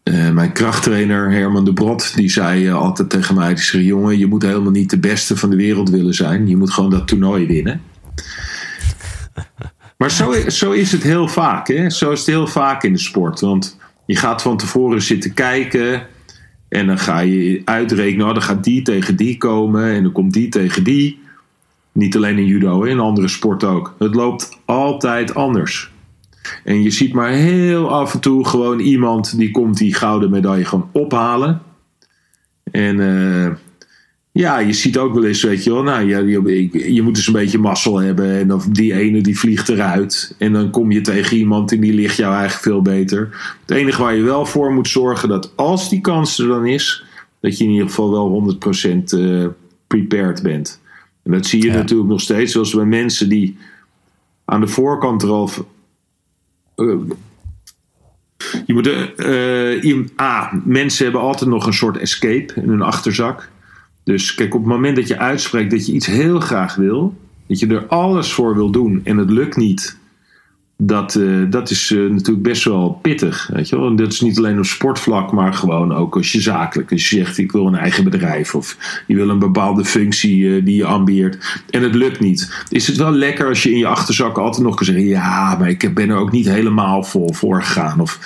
uh, mijn krachttrainer Herman de Brot, die zei uh, altijd tegen mij, die zei, jongen, je moet helemaal niet de beste van de wereld willen zijn. Je moet gewoon dat toernooi winnen. Maar zo, zo is het heel vaak, hè? Zo is het heel vaak in de sport. Want je gaat van tevoren zitten kijken en dan ga je uitrekenen, oh, dan gaat die tegen die komen en dan komt die tegen die. Niet alleen in judo, in andere sporten ook. Het loopt altijd anders. En je ziet maar heel af en toe gewoon iemand die komt die gouden medaille gewoon ophalen. En uh, ja, je ziet ook wel eens, weet je wel, nou, je, je, je moet dus een beetje mazzel hebben. En of die ene die vliegt eruit. En dan kom je tegen iemand en die ligt jou eigenlijk veel beter. Het enige waar je wel voor moet zorgen, dat als die kans er dan is, dat je in ieder geval wel 100% uh, prepared bent. En dat zie je natuurlijk nog steeds, zoals bij mensen die aan de voorkant er al. Uh, je moet, uh, A, mensen hebben altijd nog een soort escape in hun achterzak. Dus kijk, op het moment dat je uitspreekt dat je iets heel graag wil, dat je er alles voor wil doen en het lukt niet, dat, uh, dat is uh, natuurlijk best wel pittig. Weet je wel? En dat is niet alleen op sportvlak, maar gewoon ook als je zakelijk. Als je zegt: Ik wil een eigen bedrijf of je wil een bepaalde functie uh, die je ambieert en het lukt niet. Is het wel lekker als je in je achterzak altijd nog kan zeggen: Ja, maar ik ben er ook niet helemaal vol voor gegaan. Of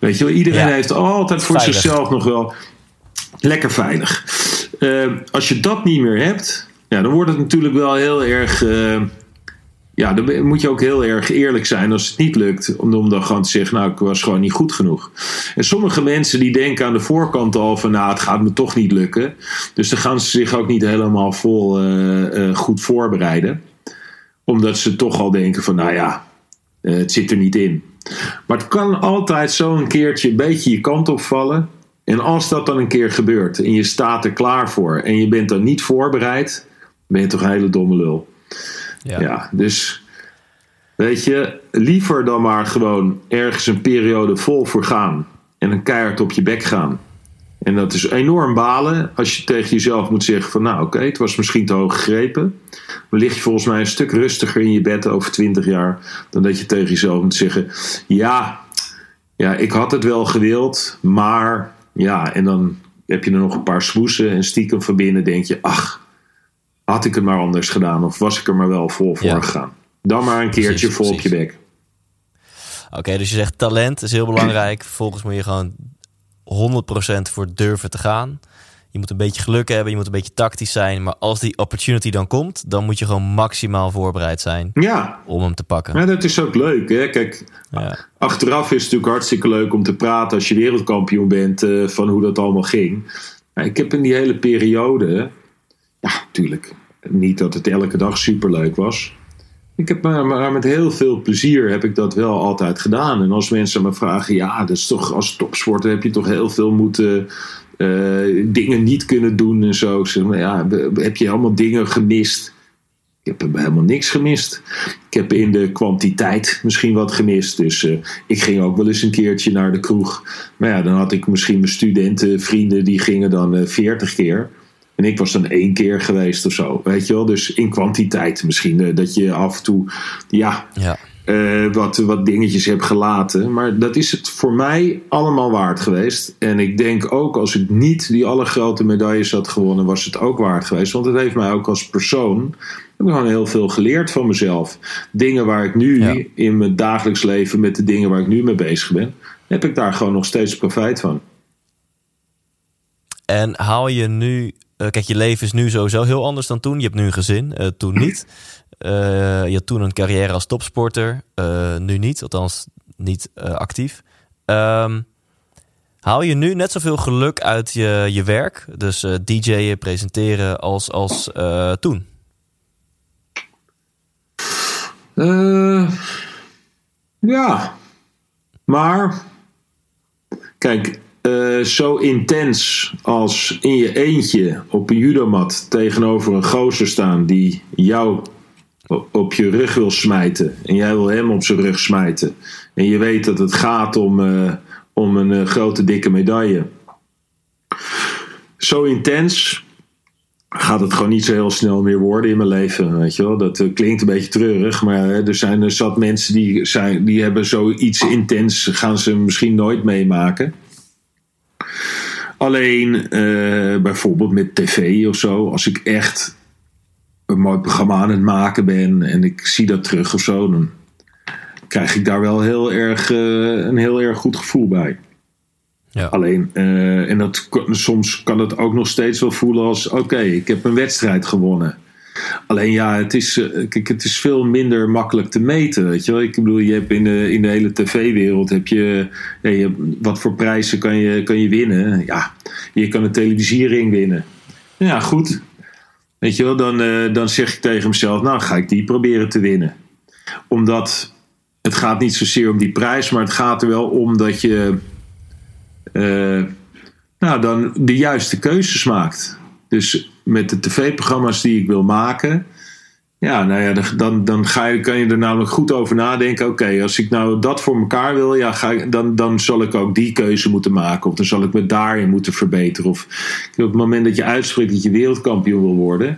weet je wel, iedereen ja. heeft altijd voor veilig. zichzelf nog wel lekker veilig. Als je dat niet meer hebt, ja, dan wordt het natuurlijk wel heel erg ja, dan moet je ook heel erg eerlijk zijn als het niet lukt. Om, dan gewoon te zeggen, nou, ik was gewoon niet goed genoeg. En sommige mensen die denken aan de voorkant al van, nou, het gaat me toch niet lukken. Dus dan gaan ze zich ook niet helemaal vol uh, goed voorbereiden. Omdat ze toch al denken van, nou ja, het zit er niet in. Maar het kan altijd zo een keertje een beetje je kant opvallen. En als dat dan een keer gebeurt en je staat er klaar voor en je bent dan niet voorbereid, ben je toch een hele domme lul. Ja. ja, dus weet je, liever dan maar gewoon ergens een periode vol voor gaan en een keihard op je bek gaan. En dat is enorm balen als je tegen jezelf moet zeggen van nou oké, okay, het was misschien te hoog gegrepen. Maar lig je volgens mij een stuk rustiger in je bed over 20 jaar dan dat je tegen jezelf moet zeggen ja, ja ik had het wel gewild, maar ja, en dan heb je er nog een paar smoesen en stiekem van binnen denk je ach, had ik het maar anders gedaan of was ik er maar wel vol voor ja. gegaan. Dan maar een keertje Precies, vol op je bek. Oké, dus je zegt talent is heel belangrijk. Vervolgens moet je gewoon 100% voor durven te gaan. Je moet een beetje geluk hebben, je moet een beetje tactisch zijn. Maar als die opportunity dan komt, dan moet je gewoon maximaal voorbereid zijn Ja, om hem te pakken. ja dat is ook leuk. Hè? Kijk, Ja. achteraf is het natuurlijk hartstikke leuk om te praten als je wereldkampioen bent eh, van hoe dat allemaal ging. Maar ik heb in die hele periode, ja, natuurlijk, niet dat het elke dag superleuk was. Ik heb maar, maar met heel veel plezier heb ik dat wel altijd gedaan. En als mensen me vragen, ja, dat is toch als topsporter heb je toch heel veel moeten eh, dingen niet kunnen doen en zo. Maar ja, heb je allemaal dingen gemist? Ik heb helemaal niks gemist. Ik heb in de kwantiteit misschien wat gemist. Dus eh, ik ging ook wel eens een keertje naar de kroeg. Maar ja, dan had ik misschien mijn studentenvrienden die gingen dan eh, 40 keer. En ik was dan één keer geweest of zo. Weet je wel? Dus in kwantiteit misschien. dat je af en toe, ja, Ja. Eh, wat, wat dingetjes heb gelaten. Maar dat is het voor mij allemaal waard geweest. En ik denk ook als ik niet die allergrote medailles had gewonnen, was het ook waard geweest. Want het heeft mij ook als persoon heb ik gewoon heel veel geleerd van mezelf. Dingen waar ik nu Ja. in mijn dagelijks leven met de dingen waar ik nu mee bezig ben, heb ik daar gewoon nog steeds profijt van. En haal je nu... eh, kijk, je leven is nu sowieso heel anders dan toen. Je hebt nu een gezin, eh, toen niet. Eh, je had toen een carrière als topsporter. nu niet, althans niet actief. Ehm, haal je nu net zoveel geluk uit je, je werk? Dus DJ'en, presenteren, als, als toen? Ja, maar kijk, eh, zo intens als in je eentje op een judomat tegenover een gozer staan die jou op je rug wil smijten en jij wil hem op zijn rug smijten en je weet dat het gaat om, eh, om een eh, grote dikke medaille. Zo intens gaat het gewoon niet zo heel snel meer worden in mijn leven. Weet je wel? Dat klinkt een beetje treurig, maar er zijn er zat mensen die, zijn, die hebben zoiets intens, gaan ze misschien nooit meemaken. Alleen eh, bijvoorbeeld met tv of zo, als ik echt een mooi programma aan het maken ben en ik zie dat terug of zo, dan krijg ik daar wel heel erg, eh, een heel erg goed gevoel bij. Ja. Alleen, eh, en dat, soms kan het ook nog steeds wel voelen als: oké, ik heb een wedstrijd gewonnen. Alleen ja, het is, eh, het is veel minder makkelijk te meten. Weet je wel? Ik bedoel, je hebt in de, in de hele tv-wereld heb je. Wat voor prijzen kan je, kan je winnen? Ja, je kan een televisiering winnen. Ja, goed. Weet je wel, dan, eh, dan zeg ik tegen mezelf: Nou, ga ik die proberen te winnen. Omdat het gaat niet zozeer om die prijs, maar het gaat er wel om dat je eh, nou, dan de juiste keuzes maakt. Dus met de tv-programma's die ik wil maken. Ja, nou ja, dan- dan, ga je, kan je er namelijk goed over nadenken. Oké, als ik nou dat voor elkaar wil, ja, ga dan, dan zal ik ook die keuze moeten maken. Of dan zal ik me daarin moeten verbeteren. Of op het moment dat je uitspreekt dat je wereldkampioen wil worden.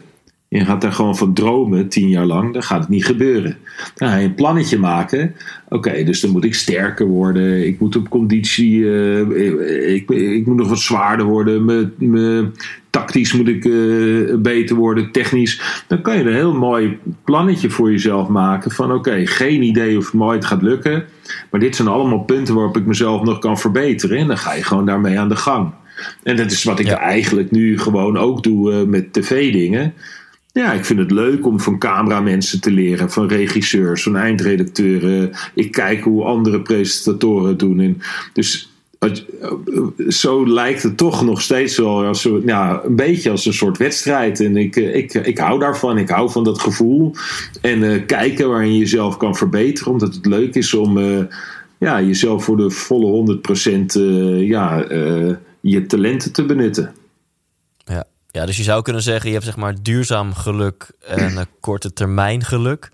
En je gaat daar gewoon van dromen tien jaar lang, dan gaat het niet gebeuren. Dan ga je een plannetje maken. Oké, dus dan moet ik sterker worden. Ik moet op conditie. eh, ik, moet nog wat zwaarder worden. Tactisch moet ik eh, beter worden. Technisch. Dan kan je een heel mooi plannetje voor jezelf maken. Van oké, geen idee of het mooi het gaat lukken. Maar dit zijn allemaal punten waarop ik mezelf nog kan verbeteren. En dan ga je gewoon daarmee aan de gang. En dat is wat ik Ja. eigenlijk nu gewoon ook doe eh, met tv-dingen. Ja, ik vind het leuk om van cameramensen te leren, van regisseurs, van eindredacteuren. Ik kijk hoe andere presentatoren het doen. En dus zo lijkt het toch nog steeds wel als, ja, een beetje als een soort wedstrijd. En ik, eh, ik, ik hou daarvan. Ik hou van dat gevoel. En eh, kijken waarin je jezelf kan verbeteren. Omdat het leuk is om eh, ja, jezelf voor de volle 100% eh, ja, eh, je talenten te benutten. Ja. ja, dus je zou kunnen zeggen, je hebt zeg maar duurzaam geluk en korte termijn geluk.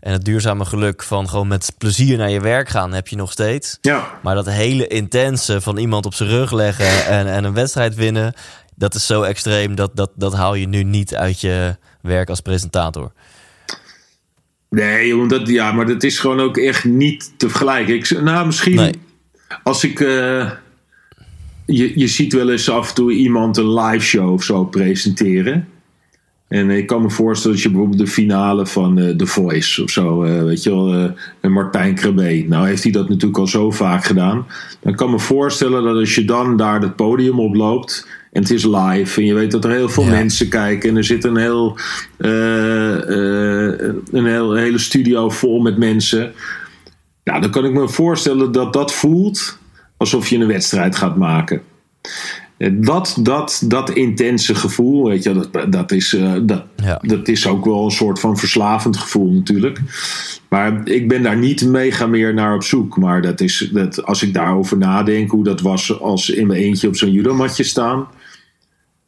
En het duurzame geluk van gewoon met plezier naar je werk gaan heb je nog steeds. Ja. Maar dat hele intense van iemand op zijn rug leggen en, en een wedstrijd winnen, dat is zo extreem, dat, dat, dat haal je nu niet uit je werk als presentator. Nee, omdat, ja, maar dat is gewoon ook echt niet te vergelijken. Ik, nou, misschien Nee. als ik. eh, je, je ziet wel eens af en toe iemand een live show of zo presenteren. En ik kan me voorstellen dat je bijvoorbeeld de finale van uh, The Voice of zo, uh, weet je wel, uh, Martijn Krabbe. Nou heeft hij dat natuurlijk al zo vaak gedaan. Dan kan me voorstellen dat als je dan daar het podium oploopt en het is live en je weet dat er heel veel ja. mensen kijken en er zit een, heel, een, heel, hele studio vol met mensen. Nou, dan kan ik me voorstellen dat dat voelt alsof je een wedstrijd gaat maken. Dat, dat, dat intense gevoel, weet je, dat, dat, is, uh, dat, ja. dat is ook wel een soort van verslavend gevoel natuurlijk. Maar ik ben daar niet mega meer naar op zoek. Maar dat is, dat, als ik daarover nadenk, hoe dat was als in mijn eentje op zo'n judomatje staan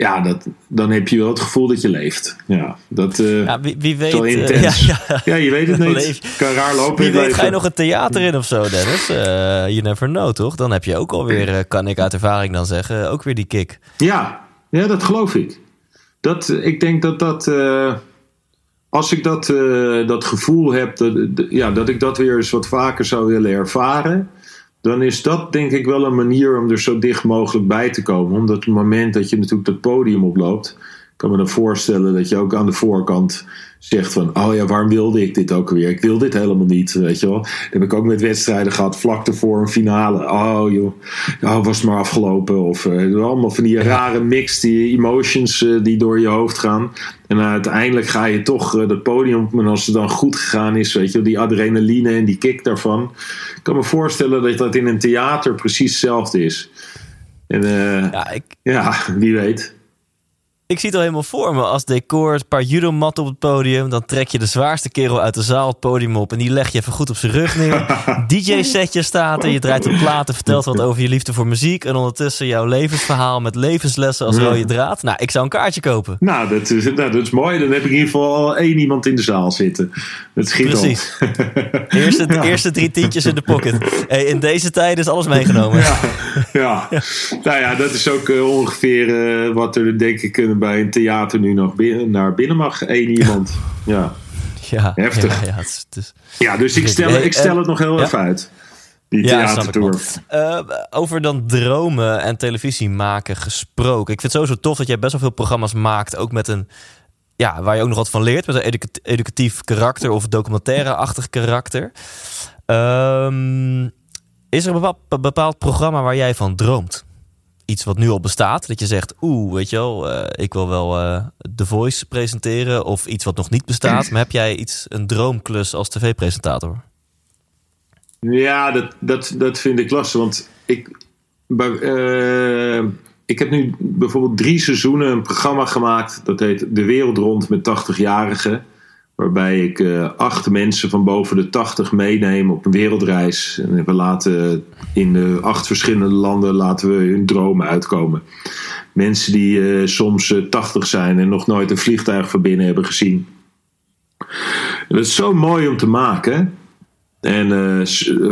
ja, dat, dan heb je wel het gevoel dat je leeft. Ja, dat uh, ja, wie, wie weet. Intens. Ja, ja. ja, je weet het niet. Kan raar lopen. Wie weet ga je nog een theater in of zo, Dennis? Uh, you never know, toch? Dan heb je ook alweer, kan ik uit ervaring dan zeggen, ook weer die kick. Ja, ja dat geloof ik. Dat, ik denk dat dat. als ik dat, dat gevoel heb, dat, ja, dat ik dat weer eens wat vaker zou willen ervaren dan is dat denk ik wel een manier om er zo dicht mogelijk bij te komen. Omdat het moment dat je natuurlijk dat podium oploopt, kan me dan voorstellen dat je ook aan de voorkant zegt van, oh ja, waarom wilde ik dit ook weer? Ik wil dit helemaal niet, weet je wel. Dat heb ik ook met wedstrijden gehad, vlak ervoor een finale. Oh joh, oh, was het maar afgelopen. Of uh, allemaal van die rare mix, die emotions uh, die door je hoofd gaan. En uh, uiteindelijk ga je toch uh, dat podium op. En als het dan goed gegaan is, weet je, die adrenaline en die kick daarvan. Ik kan me voorstellen dat dat in een theater precies hetzelfde is. En ja, ik... ja, wie weet. Ik zie het al helemaal voor me. Als decor, een paar judomat op het podium. Dan trek je de zwaarste kerel uit de zaal het podium op. En die leg je even goed op zijn rug neer. DJ-setje staat er. Je draait de platen, vertelt wat over je liefde voor muziek. En ondertussen jouw levensverhaal met levenslessen als rode draad. Nou, ik zou een kaartje kopen. Nou, dat is, nou, dat is mooi. Dan heb ik in ieder geval al één iemand in de zaal zitten. Dat schiet Precies. Eerste, ja. eerste drie tientjes in de pocket. Hey, in deze tijd is alles meegenomen. Ja, ja. nou ja, dat is ook uh, ongeveer uh, wat er denk ik uh, bij een theater nu nog binnen, naar binnen mag. Eén iemand. Ja. Ja, heftig. Ja, ja, het is, het is ja dus ik stel, ik stel het nog heel even uit. Die theatertour. Uh, over dan dromen en televisie maken gesproken. Ik vind het sowieso tof dat jij best wel veel programma's maakt. Ook met een ja, waar je ook nog wat van leert. Met een educatief karakter of documentaire-achtig karakter. Um, is er een bepaald, bepaald, programma waar jij van droomt? Iets wat nu al bestaat, dat je zegt, oeh, weet je wel, uh, ik wil wel uh, The Voice presenteren. Of iets wat nog niet bestaat. Maar heb jij iets, een droomklus als tv-presentator? Ja, dat, dat, dat vind ik lastig. Want ik, uh, ik heb nu bijvoorbeeld drie seizoenen een programma gemaakt. Dat heet De Wereld Rond met 80-jarigen. Waarbij ik uh, acht mensen van boven de 80 meeneem op een wereldreis. En we laten in uh, acht verschillende landen laten we hun dromen uitkomen. Mensen die uh, soms 80 zijn en nog nooit een vliegtuig van binnen hebben gezien. En dat is zo mooi om te maken. En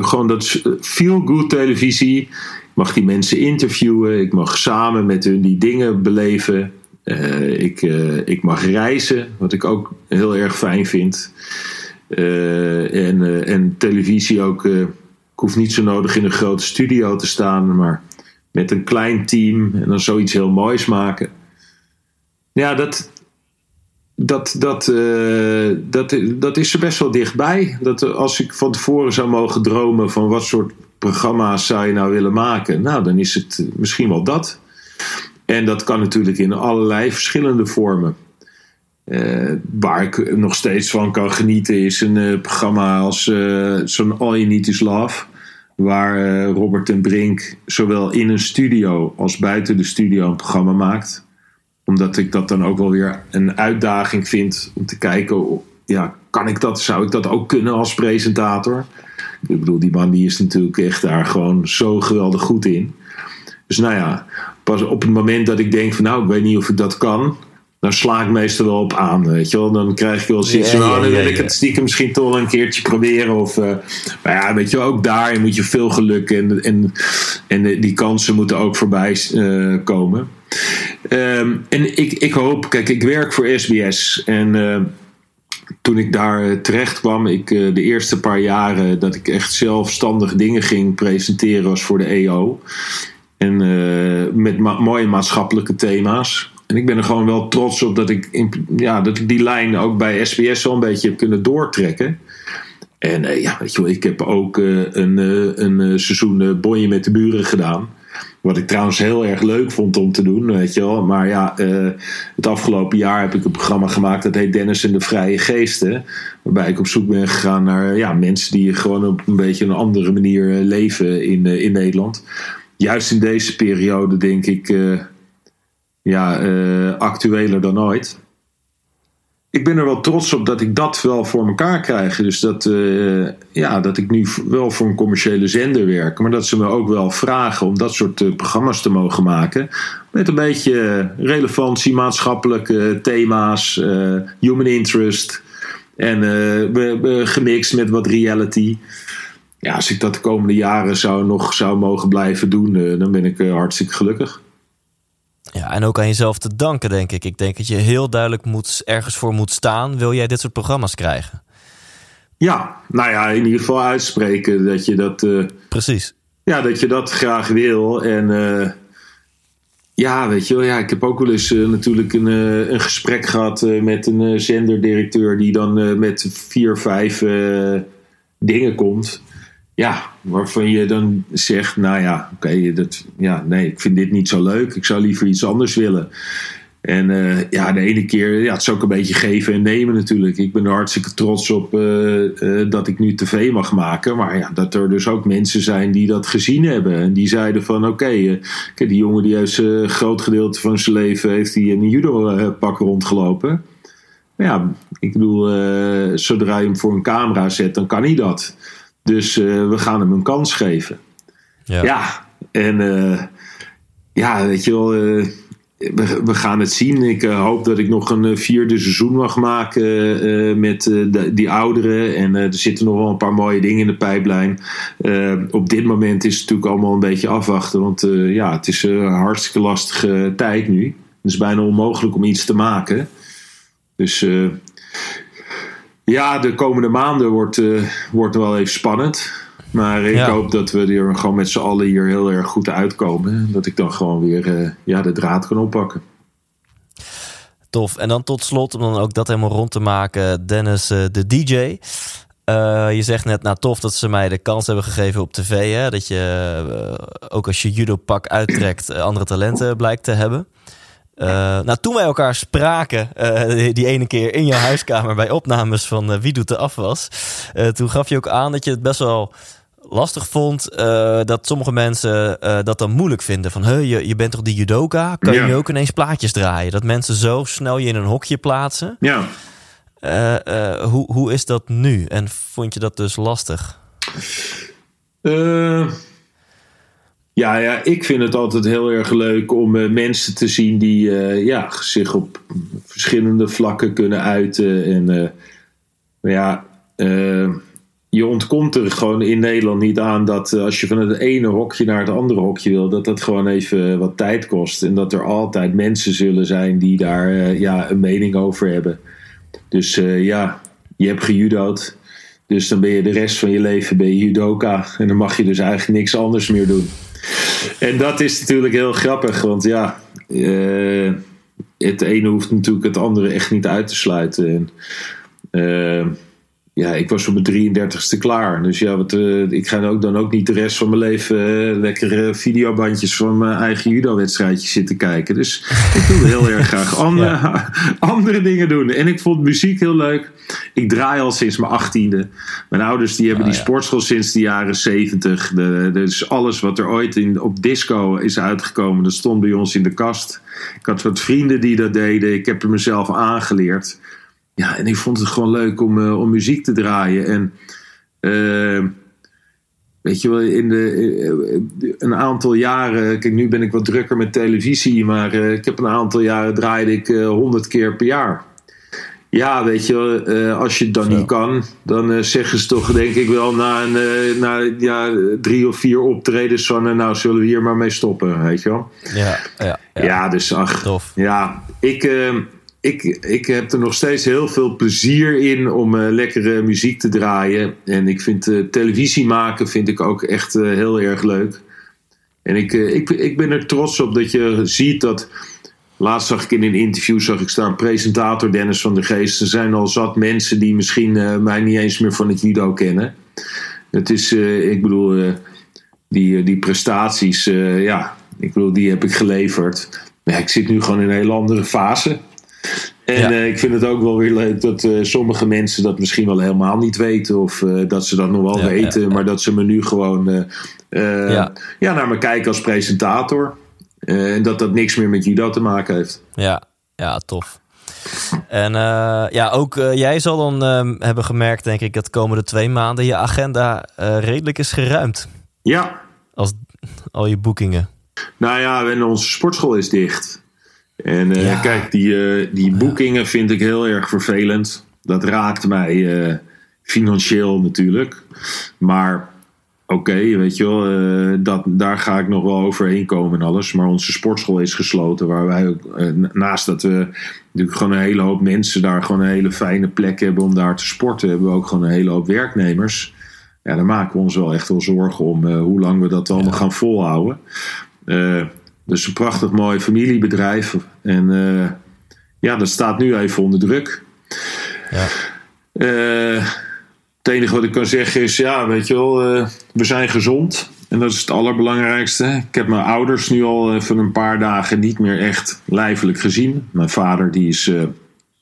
gewoon dat feel good televisie mag die mensen interviewen. Ik mag samen met hun die dingen beleven. Uh, ik, uh, ik mag reizen, wat ik ook heel erg fijn vind. Uh, en, en televisie ook. ik hoef niet zo nodig in een grote studio te staan, maar met een klein team en dan zoiets heel moois maken. Ja, dat, dat, dat, dat, dat is er best wel dichtbij. Dat als ik van tevoren zou mogen dromen van wat soort programma's zou je nou willen maken? Nou, dan is het misschien wel dat. En dat kan natuurlijk in allerlei verschillende vormen. Uh, waar ik nog steeds van kan genieten is een uh, programma als uh, zo'n All You Need Is Love. Waar Robert en Brink zowel in een studio als buiten de studio een programma maakt. Omdat ik dat dan ook wel weer een uitdaging vind om te kijken, ja, kan ik dat, zou ik dat ook kunnen als presentator? Ik bedoel, die man die is natuurlijk echt daar gewoon zo geweldig goed in. Dus nou ja, pas op het moment dat ik denk van nou, ik weet niet of ik dat kan, dan sla ik meestal wel op aan, weet je wel. Dan krijg ik wel zoiets van, nou, dan wil ik het stiekem misschien toch een keertje proberen. Of, uh, maar ja, weet je wel, ook daar moet je veel geluk en, en, en die kansen moeten ook voorbij uh, komen. Um, en ik, ik hoop, kijk, ik werk voor SBS en... Uh, toen ik daar terecht kwam, ik, de eerste paar jaren dat ik echt zelfstandig dingen ging presenteren was voor de EO. En uh, met mooie maatschappelijke thema's. en ik ben er gewoon wel trots op dat ik, in, ja, dat ik die lijn ook bij SBS een beetje heb kunnen doortrekken. En uh, ja, weet je wel, ik heb ook uh, een, een seizoen Bonje met de Buren gedaan. Wat ik trouwens heel erg leuk vond om te doen, weet je wel. Maar ja, het afgelopen jaar heb ik een programma gemaakt dat heet Dennis en de Vrije Geesten. Waarbij ik op zoek ben gegaan naar ja, mensen die gewoon op een beetje een andere manier leven in, in Nederland. Juist in deze periode denk ik ja, actueler dan ooit ik ben er wel trots op dat ik dat wel voor elkaar krijg. Dus dat, uh, ja, dat ik nu wel voor een commerciële zender werk. Maar dat ze me ook wel vragen om dat soort uh, programma's te mogen maken. Met een beetje relevantie, maatschappelijke thema's, uh, human interest. En gemixt met wat reality. Ja, als ik dat de komende jaren zou, nog zou mogen blijven doen, dan ben ik hartstikke gelukkig. Ja, en ook aan jezelf te danken, denk ik. Ik denk dat je heel duidelijk moet, ergens voor moet staan. Wil jij dit soort programma's krijgen? Ja, nou ja, in ieder geval uitspreken dat je dat. Uh, Precies. Ja, dat je dat graag wil. En ja, weet je wel, ja, ik heb ook wel eens uh, natuurlijk een, een gesprek gehad met een zenderdirecteur die dan met vier, vijf dingen komt ja, waarvan je dan zegt, nou ja, oké, dat, ja, nee, ik vind dit niet zo leuk. Ik zou liever iets anders willen. En uh, ja, de ene keer, ja, het is ook een beetje geven en nemen natuurlijk. Ik ben er hartstikke trots op uh, uh, dat ik nu tv mag maken. Maar ja, dat er dus ook mensen zijn die dat gezien hebben. En die zeiden van, oké, die jongen die heeft een groot gedeelte van zijn leven... heeft hij in een judo-pak rondgelopen. Ja, ik bedoel, zodra je hem voor een camera zet, dan kan hij dat. Dus uh, we gaan hem een kans geven. Ja, ja en uh, ja, weet je wel, uh, we, we, gaan het zien. Ik hoop dat ik nog een vierde seizoen mag maken met de, die ouderen. En er zitten nog wel een paar mooie dingen in de pijplijn. op dit moment is het natuurlijk allemaal een beetje afwachten. Want ja, het is een hartstikke lastige tijd nu. Het is bijna onmogelijk om iets te maken. Dus ja, de komende maanden wordt, uh, wordt wel even spannend. Maar ik hoop dat we er gewoon met z'n allen hier heel erg goed uitkomen. Dat ik dan gewoon weer uh, ja, de draad kan oppakken. Tof. En dan tot slot, om dan ook dat helemaal rond te maken, Dennis, uh, de DJ. je zegt net, nou tof dat ze mij de kans hebben gegeven op tv. Hè? Dat je, ook als je judo pak uittrekt, andere talenten blijkt te hebben. Uh, nou, toen wij elkaar spraken, uh, die, ene keer in je huiskamer bij opnames van uh, Wie doet de afwas, toen gaf je ook aan dat je het best wel lastig vond dat sommige mensen dat dan moeilijk vinden. Van, hey, je, je bent toch die judoka? Kan je nu ook ineens plaatjes draaien? Dat mensen zo snel je in een hokje plaatsen. Ja. hoe, hoe is dat nu? En vond je dat dus lastig? Ja, ja, ik vind het altijd heel erg leuk om uh, mensen te zien die uh, ja, zich op verschillende vlakken kunnen uiten. En uh, ja, je ontkomt er gewoon in Nederland niet aan dat als je van het ene hokje naar het andere hokje wil, dat dat gewoon even wat tijd kost. En dat er altijd mensen zullen zijn die daar ja, een mening over hebben. Dus ja, je hebt gejudo'd. Dus dan ben je de rest van je leven bij judoka. En dan mag je dus eigenlijk niks anders meer doen. En dat is natuurlijk heel grappig, want ja, uh, het ene hoeft natuurlijk het andere echt niet uit te sluiten. En, uh, ja, ik was op mijn 33ste klaar. Dus ja, wat, uh, ik ga ook dan ook niet de rest van mijn leven uh, lekkere videobandjes van mijn eigen judo-wedstrijdjes zitten kijken. Dus ik wilde heel erg graag andere, ja. andere dingen doen. En ik vond muziek heel leuk. Ik draai al sinds mijn achttiende. Mijn ouders die hebben oh, die ja. sportschool sinds de jaren zeventig. Dus alles wat er ooit in, op disco is uitgekomen, dat stond bij ons in de kast. Ik had wat vrienden die dat deden. Ik heb er mezelf aangeleerd. Ja, en ik vond het gewoon leuk om, uh, om muziek te draaien. En uh, weet je wel, in de, uh, een aantal jaren, kijk, nu ben ik wat drukker met televisie, maar ik heb een aantal jaren draaide ik honderd keer per jaar. Ja, weet je, uh, als je het dan Zo. niet kan, dan zeggen ze toch, denk ik wel, na, een, na ja, drie of vier optredens van, nou zullen we hier maar mee stoppen, weet je wel. Ja, ja, ja. ja dus ach, Tof. ja, ik, ik, ik heb er nog steeds heel veel plezier in om uh, lekkere muziek te draaien. En ik vind uh, televisie maken vind ik ook echt uh, heel erg leuk. En ik, ik, ik ben er trots op dat je ziet dat laatst zag ik in een interview, zag ik staan presentator Dennis van der Geest. Er zijn al zat mensen die misschien mij niet eens meer van het judo kennen. Het is, ik bedoel, die, die prestaties, ja, ik bedoel, die heb ik geleverd. Ja, ik zit nu gewoon in een hele andere fase. En eh, ik vind het ook wel weer leuk dat uh, sommige mensen dat misschien wel helemaal niet weten. Of uh, dat ze dat nog wel weten. Maar dat ze me nu gewoon ja. ja. naar me kijken als presentator. en dat dat niks meer met judo te maken heeft. Ja, ja tof. En ja, ook jij zal dan ehm, hebben gemerkt, denk ik, dat de komende twee maanden je agenda redelijk is geruimd. Ja. Als al je boekingen. Nou ja, en onze sportschool is dicht. En uh, kijk, die, uh, die boekingen vind ik heel erg vervelend. Dat raakt mij uh, financieel natuurlijk. Maar oké, weet je wel, dat, daar ga ik nog wel overheen komen en alles. Maar onze sportschool is gesloten. Waar wij ook, naast dat we natuurlijk gewoon een hele hoop mensen daar gewoon een hele fijne plek hebben om daar te sporten, hebben we ook gewoon een hele hoop werknemers. Ja, daar maken we ons wel echt wel zorgen om hoe lang we dat allemaal gaan volhouden. Dus een prachtig mooi familiebedrijf. En uh, ja, dat staat nu even onder druk. Ja. Uh, het enige wat ik kan zeggen is, ja, weet je wel, uh, we zijn gezond. En dat is het allerbelangrijkste. Ik heb mijn ouders nu al even een paar dagen niet meer echt lijfelijk gezien. Mijn vader, die is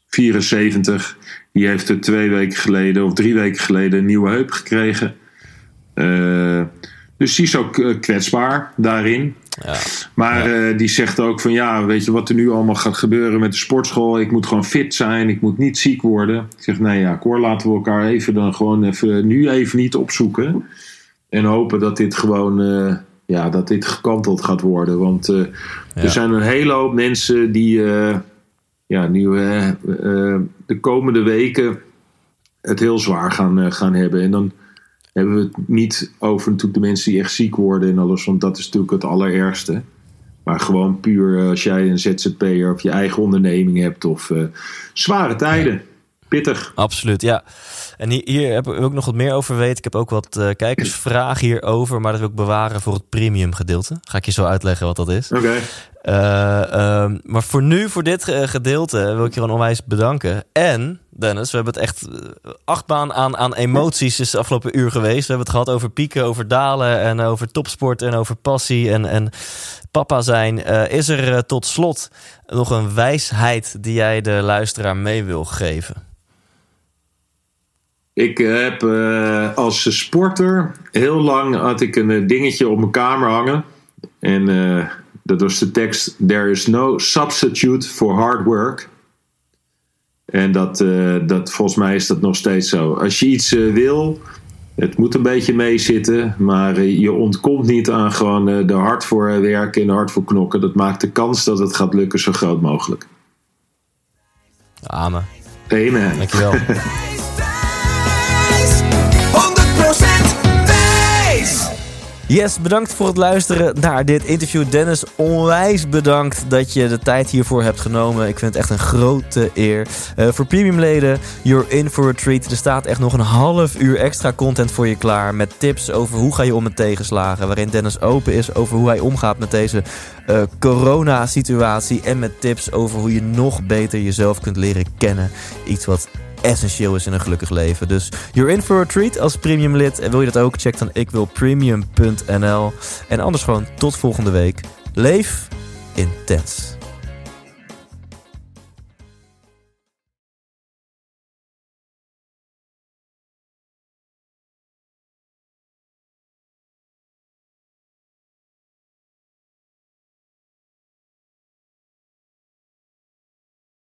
74. Die heeft er twee weken geleden of drie weken geleden een nieuwe heup gekregen. dus die is ook kwetsbaar daarin. Ja. Maar eh, die zegt ook van ja, weet je wat er nu allemaal gaat gebeuren met de sportschool? Ik moet gewoon fit zijn, ik moet niet ziek worden. Ik zeg nee ja, Cor, laten we elkaar even dan gewoon even nu even niet opzoeken. En hopen dat dit gewoon, uh, ja, dat dit gekanteld gaat worden. Want uh, er zijn een hele hoop mensen die ja, nu de komende weken het heel zwaar gaan, gaan hebben. En dan hebben we het niet over natuurlijk de mensen die echt ziek worden en alles. Want dat is natuurlijk het allerergste. Maar gewoon puur eh, als jij een ZZP'er of je eigen onderneming hebt of uh, zware tijden. Pittig. Absoluut, ja. En hier, hier heb ik ook nog wat meer over weten. Ik heb ook wat uh, kijkersvragen hierover, maar dat wil ik bewaren voor het premium gedeelte. Ga ik je zo uitleggen wat dat is. Oké. Uh, uh, maar voor nu, voor dit gedeelte, wil ik je gewoon onwijs bedanken. En, Dennis, we hebben het echt achtbaan aan, aan emoties is de afgelopen uur geweest. We hebben het gehad over pieken, over dalen en over topsport en over passie en, en papa zijn. Uh, is er tot slot nog een wijsheid die jij de luisteraar mee wil geven? Ik heb uh, als sporter heel lang had ik een dingetje op mijn kamer hangen. En dat was de tekst: There is no substitute for hard work. En dat, dat, volgens mij is dat nog steeds zo. Als je iets wil, het moet een beetje meezitten, maar je ontkomt niet aan gewoon de hard voor werken en hard voor knokken. Dat maakt de kans dat het gaat lukken zo groot mogelijk. Amen. Amen. Dankjewel. Yes, bedankt voor het luisteren naar dit interview. Dennis, onwijs bedankt dat je de tijd hiervoor hebt genomen. Ik vind het echt een grote eer. Uh, voor premiumleden, you're in for a treat. Er staat echt nog een half uur extra content voor je klaar. Met tips over hoe ga je om met tegenslagen. Waarin Dennis open is over hoe hij omgaat met deze uh, corona-situatie. En met tips over hoe je nog beter jezelf kunt leren kennen. Iets wat essentieel is in een gelukkig leven. Dus you're in for a treat als premium lid. En wil je dat ook? Check dan ikwilpremium.nl. En anders gewoon tot volgende week. Leef intens.